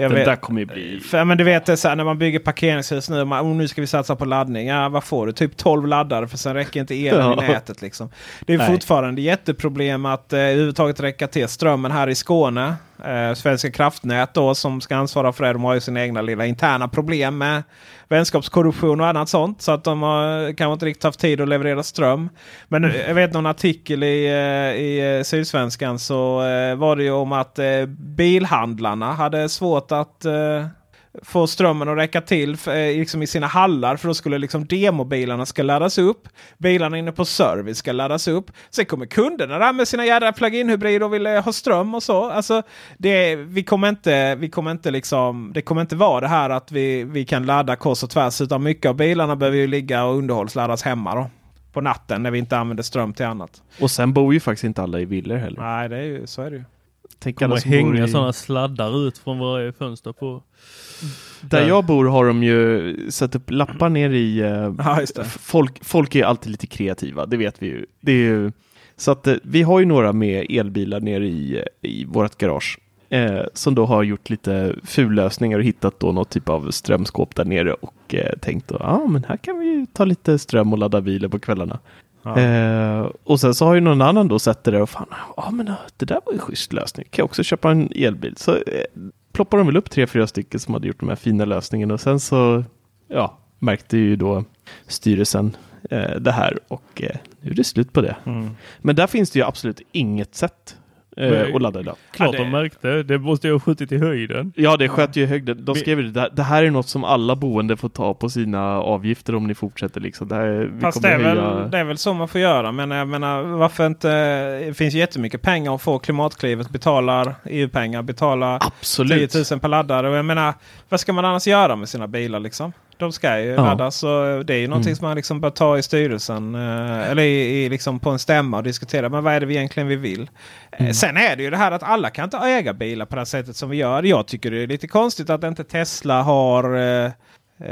Jag Den vet- där kommer ju bli... för, men du vet det så här, när man bygger parkeringshus nu. Man, oh, nu ska vi satsa på laddning. Ja, vad får du? Typ 12 laddare för sen räcker inte elen Ja. i nätet. Liksom. Det är Nej. fortfarande jätteproblem att eh, överhuvudtaget räcka till strömmen här i Skåne. Eh, Svenska kraftnät då som ska ansvara för det. De har ju sina egna lilla interna problem med vänskapskorruption och annat sånt. Så att de har kanske inte riktigt haft tid att leverera ström. Men eh, jag vet någon artikel i, eh, i eh, Sydsvenskan så eh, var det ju om att eh, bilhandlarna hade svårt att eh, få strömmen att räcka till för, eh, liksom i sina hallar. För då skulle liksom demobilarna ska laddas upp. Bilarna inne på service ska laddas upp. Sen kommer kunderna där med sina jädra plug-in hybrider och vill eh, ha ström och så. Alltså, det, vi kommer inte, vi kommer inte liksom, det kommer inte vara det här att vi, vi kan ladda kors och tvärs. Utan mycket av bilarna behöver ju ligga och underhållsladdas hemma då. På natten när vi inte använder ström till annat. Och sen bor ju faktiskt inte alla i villor heller. Nej, det är ju, så är det ju. Tänk alla som bor hänga i- sådana sladdar ut från varje fönster på. Där jag bor har de ju satt upp lappar ner i... eh, Ja, just det. f- folk, folk är alltid lite kreativa, det vet vi ju. Det är ju så att eh, vi har ju några med elbilar nere i, eh, i vårt garage. Eh, som då har gjort lite fullösningar och hittat då något typ av strömskåp där nere och eh, tänkt att ah, men här kan vi ju ta lite ström och ladda bilen på kvällarna. Ja. Eh, och sen så har ju någon annan då sett det där och fan, ja men eh, det där var ju en schysst lösning. Kan jag också köpa en elbil? Så eh, ploppar de väl upp tre, fyra stycken som hade gjort de här fina lösningarna och sen så ja, märkte ju då styrelsen eh, det här och eh, nu är det slut på det. Mm. Men där finns det ju absolut inget sätt eh, Men- att ladda idag. Klart Ja, det- de märkte. Det måste ju ha skjutit i höjden. Ja, det sköt ju i högden. De skrev ju det, det här är något som alla boende får ta på sina avgifter om ni fortsätter liksom. Det här, vi Fast det kommer är, väl, höja... det är väl så man får göra. Men jag menar, varför inte? Det finns jättemycket pengar att få. Klimatklivet betalar EU-pengar, betalar Absolut. 10 000 per laddare. Och jag menar, vad ska man annars göra med sina bilar liksom? De ska ju Ja. laddas. Så det är ju någonting Mm. som man liksom bör ta i styrelsen. eh, Eller i, i, liksom på en stämma och diskutera. Men vad är det vi egentligen vi vill? Eh, Mm. Sen är det ju det här att alla kan inte äga bilar på det sättet som vi gör. Jag tycker det är lite konstigt att inte Tesla har eh,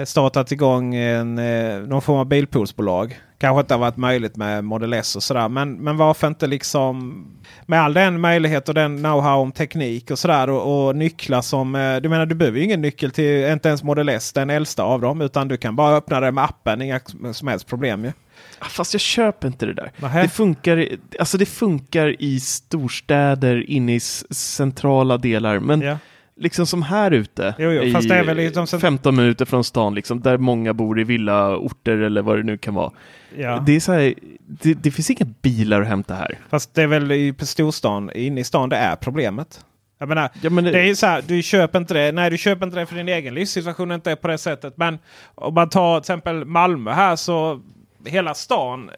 startat igång en, eh, någon form av bilpoolsbolag. Kanske inte har varit möjligt med Model S och sådär. Men, men varför inte liksom med all den möjlighet och den know-how om teknik och sådär och, och nycklar som... eh, Du menar du behöver ju ingen nyckel till inte ens Model S, den äldsta av dem. Utan du kan bara öppna det med appen, inga som helst problem ju. Ah, Fast jag köper inte det där. Nähä. Det funkar, alltså det funkar i storstäder, inne i centrala delar. Men Ja. Liksom som här ute, Jo, jo, i fast det är väl cent- 15 minuter från stan, liksom, där många bor i villaorter eller vad det nu kan vara. Ja. Det, är så här, det, det finns inga bilar att hämta här. Fast det är väl i storstan, inne i stan, det är problemet. Jag menar, Ja, men det- det är ju så här, du köper inte det. Nej, du köper inte det för din egen livssituation inte är på det sättet. Men om man tar till exempel Malmö här så hela stan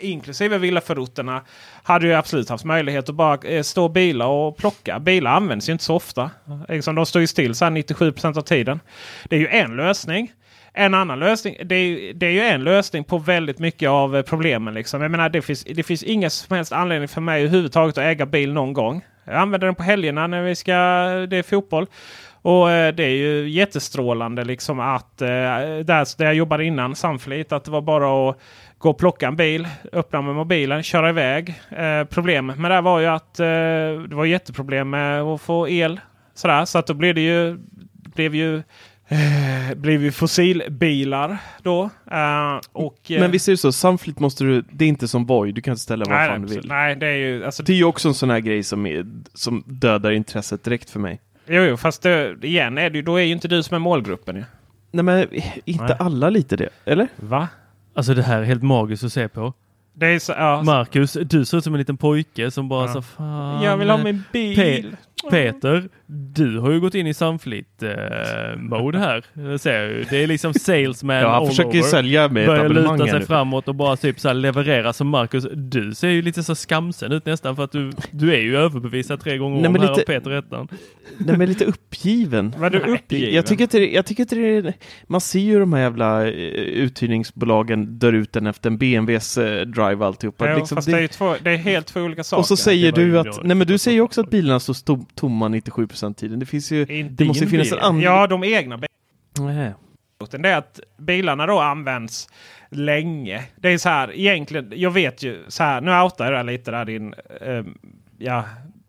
inklusive villaförorterna hade ju absolut haft möjlighet att bara eh, stå bilar och plocka. Bilar används ju inte så ofta. Liksom, de står ju still så här 97% av tiden. Det är ju en lösning. En annan lösning, det är, ju- det är ju en lösning på väldigt mycket av eh, problemen. Liksom. Jag menar, det, finns, det finns ingen som helst anledning för mig överhuvudtaget att äga bil någon gång. Jag använder den på helgerna när vi ska, det är fotboll. Och eh, det är ju jättestrålande liksom att eh, där, där jag jobbade innan, Sunfleet, att det var bara att gå och plocka en bil, öppna med mobilen, köra iväg. Eh, problemet med det var ju att eh, det var jätteproblem med att få el. Sådär, så att då blev det ju, blev ju eh, blev ju fossilbilar då. Eh, och, Men visst är det så, Sunfleet måste du, det är inte som Voi, du kan inte ställa vad nej, fan nej, du vill. nej, det är ju alltså, Det är ju också en sån här grej som, är, som dödar intresset direkt för mig. Jo, jo, fast det, igen är det, då är ju inte du som är målgruppen. Ju. Nej men inte Nej. alla lite det, eller? Va? Alltså det här är helt magiskt att se på. Det är så, ja, Marcus, du ser ut som en liten pojke som bara Ja. så fan. jag vill ha eh, min bil. Pe- Peter, du har ju gått in i här. Jag ser ju. Det är liksom salesman Ja, han all försöker over. sälja med Börjar luta här sig nu. framåt och bara typ så här leverera som Marcus. Du ser ju lite så skamsen ut nästan för att du, du är ju överbevisad tre gånger Nej, om här lite- av Peter Ettan. Nej men lite uppgiven. Var du uppgiven? Jag tycker inte det, jag tycker inte det är, man ser ju de här jävla eh, uthyrningsbolagen dör ut den efter en BMWs eh, drive alltihopa. Jo, Liksom, fast det- det, är två, det är helt två olika saker. och så säger du att, nej men du säger ju också att bilarna står tomma 97% av tiden. Det finns ju, Inte det måste ju finnas en annan... Ja, de egna bilarna. Det är att bilarna då används länge. Det är så här, egentligen, jag vet ju så här, nu outar jag lite där din, eh, ja,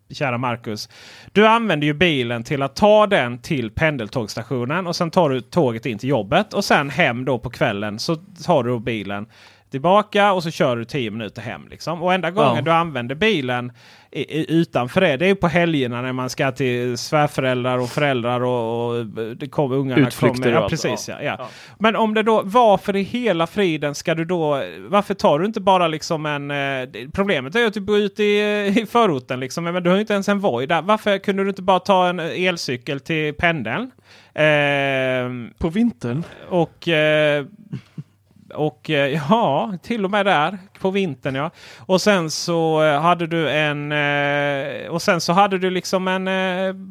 kära Marcus. Du använder ju bilen till att ta den till pendeltågstationen och sen tar du tåget in till jobbet och sen hem då på kvällen så tar du bilen tillbaka och så kör du 10 minuter hem. Liksom. Och enda gången Ja. du använder bilen i, i, utanför det, det är ju på helgerna när man ska till svärföräldrar och föräldrar och, och det kommer ungarna Utflykter kommer. Ja, precis. Ja. ja. Men om det då, varför i hela friden ska du då, varför tar du inte bara liksom en, eh, problemet är ju att du bor ute i, i förorten liksom, men du har ju inte ens en Voi där. Varför kunde du inte bara ta en elcykel till pendeln? Ehm, På vintern? och, eh, och eh, ja, till och med där på vintern ja. Och sen så eh, hade du en eh, och sen så hade du liksom en,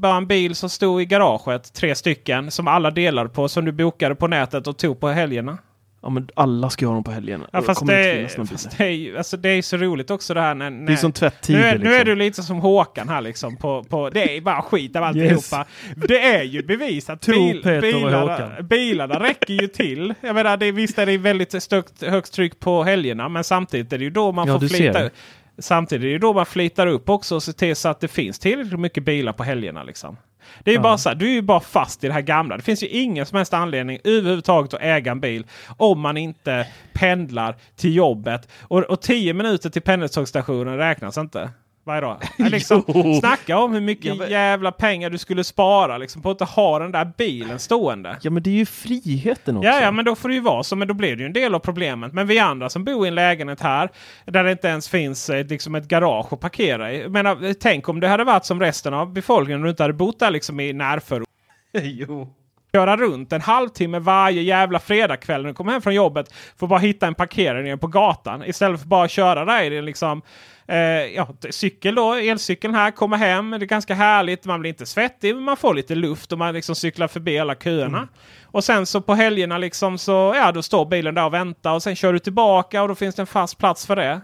bara en bil som stod i garaget. Tre stycken som alla delade på som du bokade på nätet och tog på helgerna. Ja, men alla ska ha dem på helgen. Ja, fast det, fast bil. det, är ju, alltså, det är så roligt också det här när... när Det är som tvättider. nu, är, nu är liksom. du lite som Håkan här liksom. På, på, det är bara skit av alltihopa. Det är ju bevisat. Och bilarna, bilarna räcker ju till. Jag menar, det, visst är det väldigt stökt, högt tryck på helgerna. Men samtidigt är det ju då man Ja, får flita. Samtidigt är det ju då man flitar upp också och ser till så att det finns tillräckligt mycket bilar på helgerna. Liksom. Det är ju bara så här, du är ju bara fast i det här gamla. Det finns ju ingen som helst anledning överhuvudtaget att äga en bil om man inte pendlar till jobbet. Och, och 10 minuter till pendeltågsstationen räknas inte. Varje dag. Liksom, snacka om hur mycket Ja, men- jävla pengar du skulle spara liksom, på att inte ha den där bilen stående. Ja, men det är ju friheten också. Ja, ja, men då får det ju vara så. Men då blir det ju en del av problemet. Men vi andra som bor i en lägenhet här där det inte ens finns eh, liksom ett garage att parkera i. Menar, eh, tänk om det hade varit som resten av befolkningen och du inte hade bott där liksom i närförort. jo. Köra runt en halvtimme varje jävla fredagkväll när du kommer hem från jobbet. För att bara hitta en parkering på gatan. Istället för bara köra där i liksom. Eh, ja, cykel då, elcykeln här, kommer hem. Det är ganska härligt. Man blir inte svettig men man får lite luft och man liksom cyklar förbi alla köerna. Och sen så på helgerna liksom så, ja då står bilen där och väntar och sen kör du tillbaka och då finns det en fast plats för det.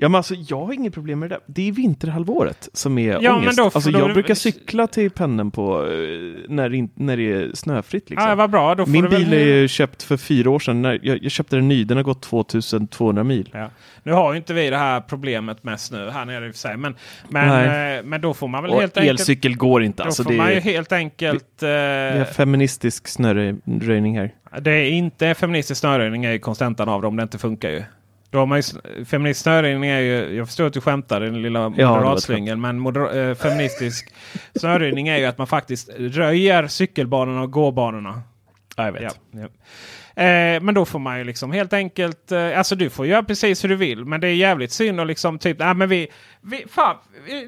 Ja, men alltså, jag har inget problem med det. Det är vinterhalvåret som är Ja, ångest. men då- alltså, då- jag brukar cykla till pendeln på eh, när, det när det är snöfritt. Liksom. Ja, vad bra. Då får Min du väl... bil är ju köpt för fyra år sedan. När jag, jag köpte den ny. Den har gått 2200 mil. Ja. Nu har ju inte vi det här problemet med snö här nere i och för sig. Men, men, eh, men då får man väl Och helt enkelt... elcykel går inte. Då Alltså, får det, man ju helt enkelt... vi har Eh, feministisk snöröjning här. det är inte feministisk snöröjning är ju konstantan av det om det inte funkar ju. Då har man ju, snöröjning är ju, jag förstår att du skämtar den lilla ett moderatslingeln, men moder, eh, feministisk snöröjning är ju att man faktiskt röjer cykelbanorna och gåbanorna. Ja, jag vet. Ja, ja. Eh, men då får man ju liksom helt enkelt, eh, alltså du får göra precis hur du vill. Men det är jävligt synd och liksom typ, nej men vi, vi fan,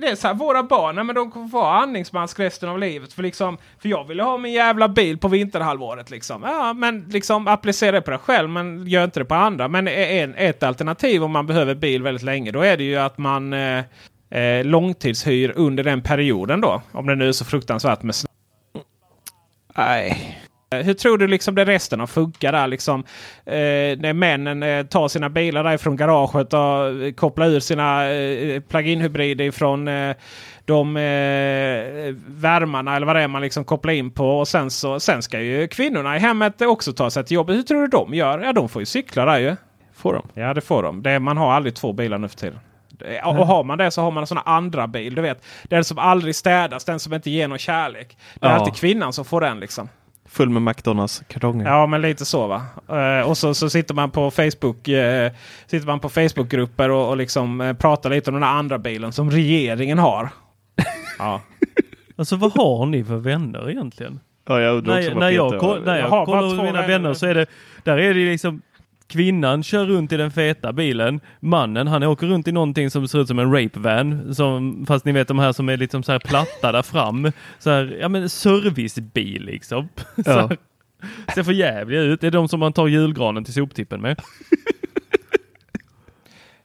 det är så här, våra barn, nej men de kommer få ha andningsmask resten av livet. För liksom, för jag ville ha min jävla bil på vinterhalvåret liksom. Ja, men liksom applicera det på dig själv, men gör inte det på andra. Men e-, en, ett alternativ om man behöver bil väldigt länge, då är det ju att man eh, eh, långtidshyr under den perioden då. Om det nu är så fruktansvärt med snö. Nej. Eh, Hur tror du liksom det resten har funkat där? Liksom, eh, när männen eh, tar sina bilar därifrån garaget och eh, kopplar ur sina eh, plug-in hybrider ifrån eh, de eh, värmarna eller vad det är man liksom kopplar in på. Och sen, så, sen ska ju kvinnorna i hemmet också ta sig till jobbet. Hur tror du de gör? Ja, de får ju cykla där ju. Får de? Ja, det får de. Det, man har aldrig två bilar nu för tiden. Det- Och har man det så har man en sån andra bil. Du vet, den som aldrig städas, den som inte ger någon kärlek. Det är Ja. alltid kvinnan som får den liksom. Full med McDonalds-kartonger. Ja, men lite så va. Eh, och så, så sitter man på Facebook eh, sitter man på Facebookgrupper och, och liksom eh, pratar lite om den här andra bilen som regeringen har. ja. Alltså vad har ni för vänner egentligen? Ja, jag undrar också När, vad när jag, Peter- koll- när Jag jag har kollar mina vänner. vänner så är det, där är det liksom Kvinnan kör runt i den feta bilen. Mannen han åker runt i någonting som ser ut som en rape van. Som, fast ni vet de här som är liksom så här platta där fram. Så här, ja men servicebil liksom. Så Ja. här, ser för jävliga ut. Det är de som man tar julgranen till soptippen med.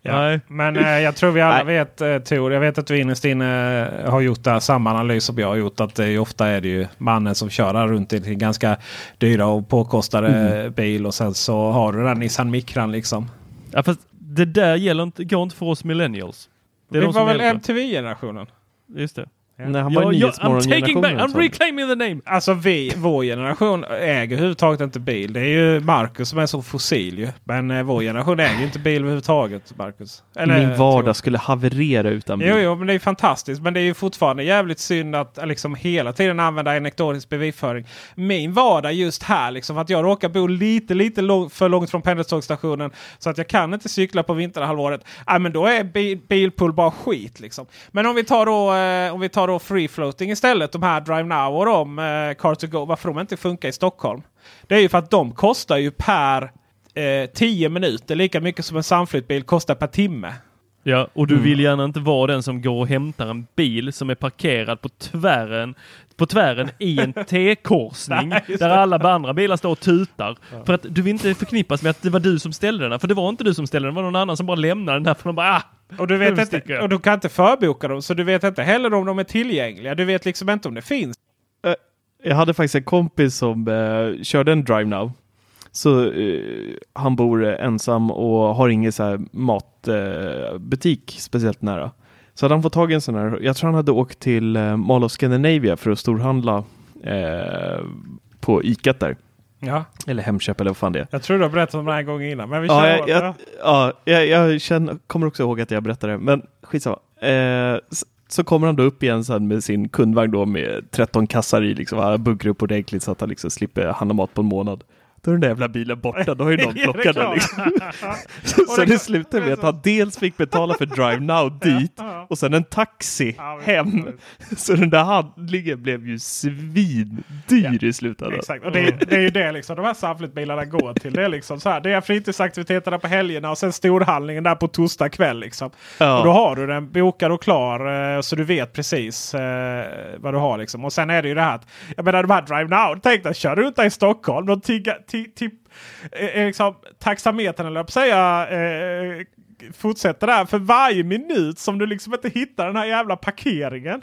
Ja. Nej. Men eh, jag tror vi alla Nej. vet eh, Tor, jag vet att du innerst inne eh, har gjort där, samma analys som jag har gjort. Att är, ofta är det ju mannen som kör runt i en ganska dyra och påkostade Mm. bil. Och sen så har du den Nissan Micran liksom. Ja fast det där gäller inte, går inte för oss millennials. Det är Det var väl. MTV-generationen? Just det. Nej, han var Ja, ja, I'm taking back. I'm reclaiming the name. Alltså vi, vår generation äger överhuvudtaget inte bil. Det är ju Marcus som är så fossil ju. Men eh, vår generation äger inte bil överhuvudtaget, Marcus. Min vardag skulle haverera utan bil. Jo, jo, men det är fantastiskt. Men det är ju fortfarande jävligt synd att eh, liksom hela tiden använda anekdotisk bevisföring. Min vardag just här, liksom, för att jag råkar bo lite, lite lång, för långt från pendeltågsstationen så att jag kan inte cykla på vinterhalvåret. Ja, men då är bil, bilpool bara skit liksom. Men om vi tar då, eh, om vi tar då free floating istället, de här Drive Now och de eh, Car to Go, varför de inte funkar i Stockholm? Det är ju för att de kostar ju per eh, 10 minuter lika mycket som en samflyttbil kostar per timme. Ja, och du Mm. vill gärna inte vara den som går och hämtar en bil som är parkerad på tvären, på tvären i en T-korsning där alla andra bilar står och tutar. För att du vill inte förknippas med att det var du som ställde den där. För det var inte du som ställde den, det var någon annan som bara lämnade den där. För de bara, ah, Och du, vet inte, och du kan inte förboka dem så du vet inte heller om de är tillgängliga. Du vet liksom inte om det finns. Jag hade faktiskt en kompis som eh, körde en Drive Now. Så eh, han bor ensam och har ingen så här matbutik eh, speciellt nära. Så hade han fått tag i en sån här, jag tror han hade åkt till eh, Mall of Scandinavia för att storhandla eh, på Icat där. Ja. Eller Hemköp eller vad fan det är. Jag tror du har berättat om det här en gång innan. Men vi Ja, jag, jag, ja. ja, jag, jag känner, kommer också ihåg att jag berättade det, men skitsamma. Eh, s- så kommer han då upp igen sen med sin kundvagn då med 13 kassar i, liksom, han bunkrar upp ordentligt så att han liksom slipper handla mat på en månad. Då är den där jävla bilen borta, då har ju någon är plockat den. Liksom. så det- slutade med att han dels fick betala för Drive Now dit och sen en taxi hem. Så den där handlingen blev ju svindyr i slutändan. Exakt, och det, det är ju det liksom de här samflyttbilarna går till. Det är liksom så här, det är fritidsaktiviteterna på helgerna och sen storhandlingen där på torsdag kväll. Liksom. Ja. Och då har du den bokad och klar eh, så du vet precis eh, vad du har. Liksom. Och sen är det ju det här att, jag menar de här Drive Now, tänk dig, kör runt i Stockholm. De tigga, ti, ti, eh, Eh, eh, liksom, taxametern eller jag säga eh, fortsätter där för varje minut som du liksom inte hittar den här jävla parkeringen.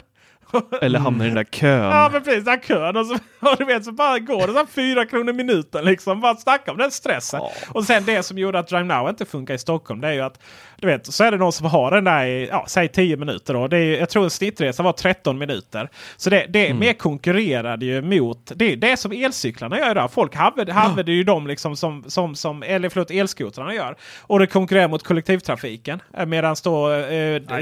Eller hamnar i den där kön. Ja men precis, den kön och, så, och du vet så bara går det så fyra kronor minuten liksom. Bara snacka om den stressen. Och sen det som gjorde att Drive Now inte funkar i Stockholm det är ju att du vet så är det någon som har den där i ja, säg 10 minuter då. Det är, jag tror en snittresa var 13 minuter. Så det, det är mer konkurrerade ju mot det, är det som elcyklarna gör idag. Folk använder, använder ju dem liksom som, som, som eller förlåt elskotrarna gör. Och det konkurrerar mot kollektivtrafiken. Medan då eh,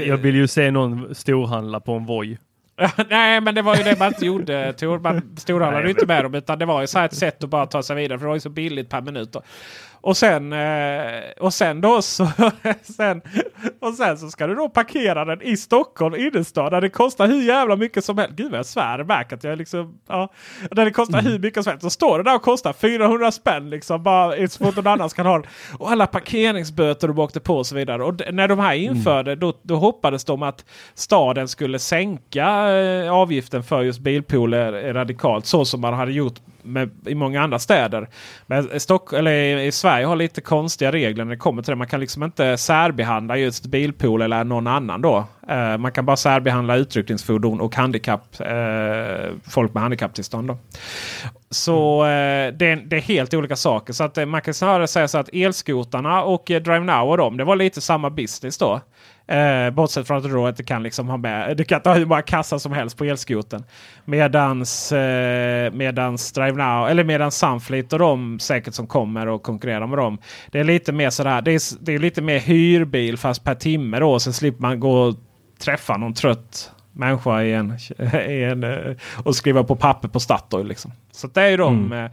Jag vill ju se någon storhandla på en Voi. Nej, men det var ju det man inte gjorde. Tor. Man storhandlade ju inte med dem. Utan det var ju så ett sätt att bara ta sig vidare. För det var ju så billigt per minut. Och sen, eh, och sen då så... sen, och sen så ska du då parkera den i Stockholm innerstad. Där det kostar hur jävla mycket som helst. Gud vad jag svär back att jag liksom... Ja, där det kostar hur mycket som helst. Så står det där och kostar 400 spänn liksom. Bara så att någon annan kan ha. Och alla parkeringsböter de åkte på och så vidare. Och när de här införde då, då hoppades de att staden skulle sänka eh, avgiften för just bilpooler radikalt. Så som man hade gjort med, i många andra städer. Men Stock, eller i, i Sverige har lite konstiga regler när det kommer till det. Man kan liksom inte särbehandla just bilpool eller någon annan då. Eh, man kan bara särbehandla utryckningsfordon och handikapp, eh, folk med handikapptillstånd. Då. Så eh, det, är, det är helt olika saker. Så att, eh, man kan snarare säga så att elskotarna och eh, Drive Now och dem, det var lite samma business då. Eh, bortsett från att du då inte kan liksom ha med, du kan inte ha hur många kassar som helst på elskoten. Medans, eh, medans Drive Now, eller medans Sunfleet och de säkert som kommer och konkurrerar med dem. Det är lite mer sådär, det är, det är lite mer hyrbil fast per timme då. Sen slipper man gå och träffa någon trött människa i en, i en, eh, och skriva på papper på Statoil. Liksom. Så det är ju de. eh,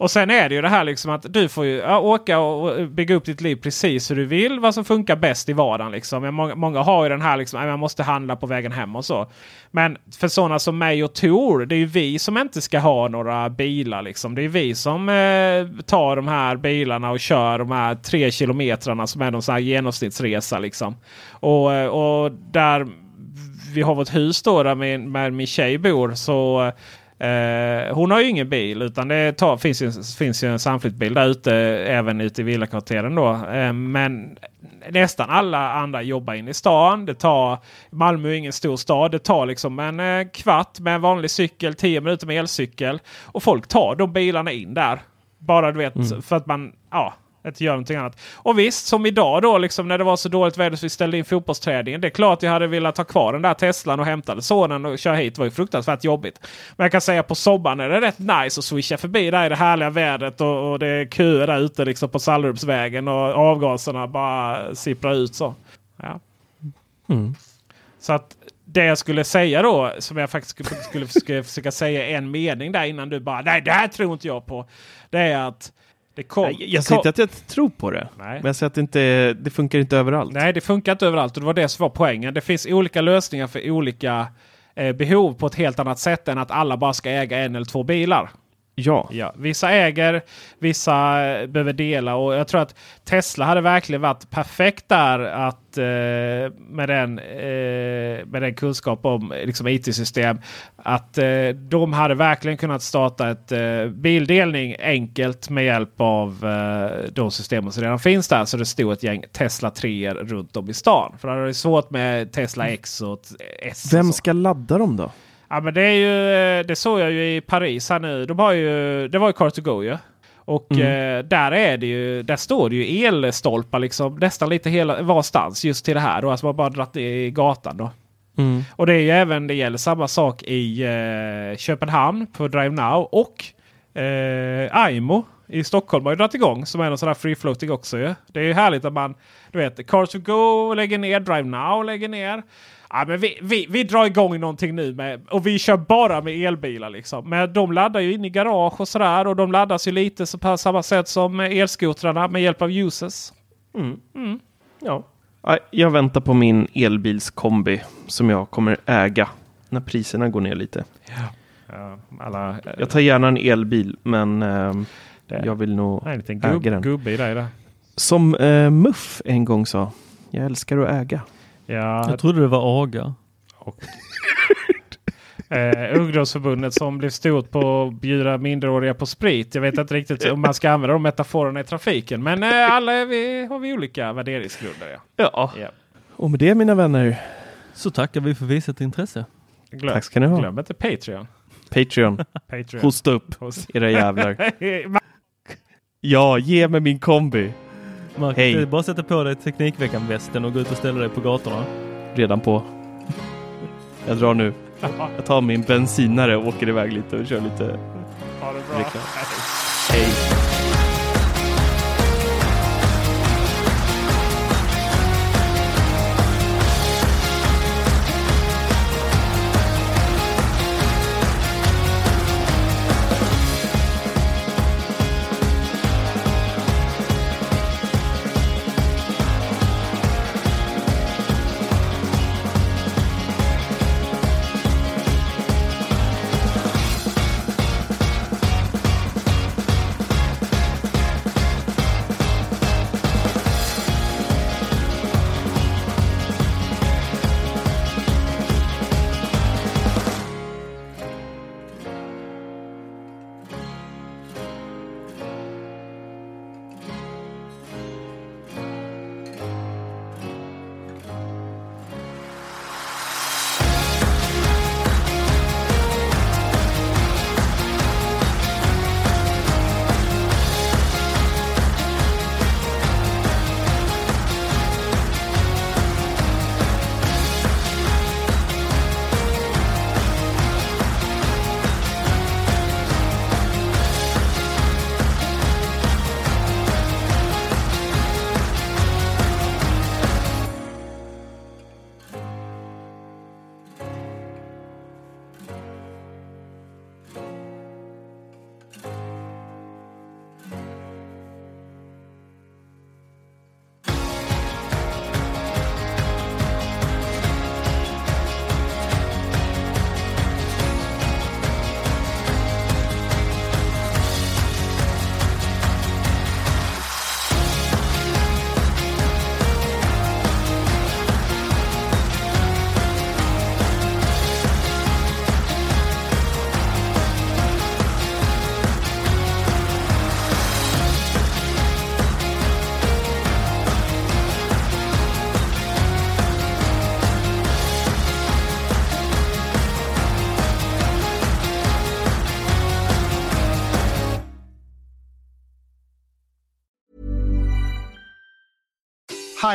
och sen är det ju det här liksom att du får ju ja, åka och bygga upp ditt liv precis hur du vill. Vad som funkar bäst i vardagen. Liksom. Många, många har ju den här liksom, att man måste handla på vägen hem och så. Men för sådana som mig och Tor, det är ju vi som inte ska ha några bilar. Liksom. Det är vi som eh, tar de här bilarna och kör de här tre kilometrarna som är de så här genomsnittsresa. Liksom. Och, eh, och där vi har vårt hus då där min, med min tjej bor så Eh, hon har ju ingen bil utan det tar, finns, ju, finns ju en samflyttbil där ute även ute i villakvarteren. Då. Eh, men nästan alla andra jobbar inne i stan. Det tar, Malmö är ingen stor stad. Det tar liksom en eh, kvart med en vanlig cykel, tio minuter med elcykel. Och folk tar de bilarna in där. Bara du vet för att man ja, inte gör någonting annat. Och visst, som idag då liksom när det var så dåligt väder så vi ställde in fotbollsträningen. Det är klart jag hade velat ha kvar den där Teslan och hämtade sonen och köra hit. Det var ju fruktansvärt jobbigt. Men jag kan säga på sommaren är det rätt nice att swisha förbi där i det härliga vädret och, och det är köer där ute liksom på Sallerupsvägen och avgaserna bara sipprar ut så. Ja. Så att det jag skulle säga då, som jag faktiskt skulle, skulle, försöka säga en mening där innan du bara nej det här tror inte jag på. Det är att kom, jag det säger inte att jag tror på det. Nej. Men jag säger att det, inte, det funkar inte överallt. Nej, det funkar inte överallt och det var det som var poängen. Det finns olika lösningar för olika eh, behov på ett helt annat sätt än att alla bara ska äga en eller två bilar. Ja. Ja, vissa äger, vissa eh, behöver dela och jag tror att Tesla hade verkligen varit perfekt där att eh, med, den, eh, med den kunskap om eh, liksom, IT-system. Att eh, de hade verkligen kunnat starta ett eh, bildelning enkelt med hjälp av de systemen som redan finns där. Så det stod ett gäng Tesla 3 runt om i stan. För det är svårt med Tesla X och S. Vem ska ladda dem då? Ja men det är ju, det såg jag ju i Paris här nu. De har ju, det var ju Car2Go ju. Och eh, där är det ju, där står det ju elstolpar liksom nästan lite hela varstans just till det här. Då. Alltså man bara dragit det i gatan då. Mm. Och det är ju även, det gäller samma sak i eh, Köpenhamn på Drive Now och eh, Aimo i Stockholm har ju dragit igång som är någon sån här free floating också ju. Det är ju härligt att man, du vet, Cars to Go lägger ner, Drive Now lägger ner. Ja, men vi, vi, vi drar igång någonting nu med, och vi kör bara med elbilar. Liksom. Men de laddar ju in i garage och sådär. Och de laddas ju lite så på samma sätt som elskotrarna med hjälp av users. Mm. Ja. Ja, Jag väntar på min elbilskombi som jag kommer äga när priserna går ner lite. Ja, alla, Jag tar gärna en elbil, men Det- jag vill nog Nej, en liten äga gubb, den. gubbe i dig där. Som eh, Muff en gång sa, jag älskar att äga. Ja, Jag trodde det var aga. eh, ungdomsförbundet som blev stort på att bjuda minderåriga på sprit. Jag vet inte riktigt om man ska använda de metaforerna i trafiken. Men eh, alla är vi, har vi olika värderingsgrunder. Ja. Ja, Ja. och med det mina vänner, Så tackar vi för visat intresse. Glöm, tack ska ni ha. glöm inte Patreon. Patreon, Patreon. hosta upp era jävlar. Ja, ge mig min kombi. Marcus, Hej. det är bara att sätta på dig Teknikveckan-västen och gå ut och ställa dig på gatorna. Redan på. Jag drar nu. Jag tar min bensinare och åker iväg lite och kör lite. Ha det bra. Hej.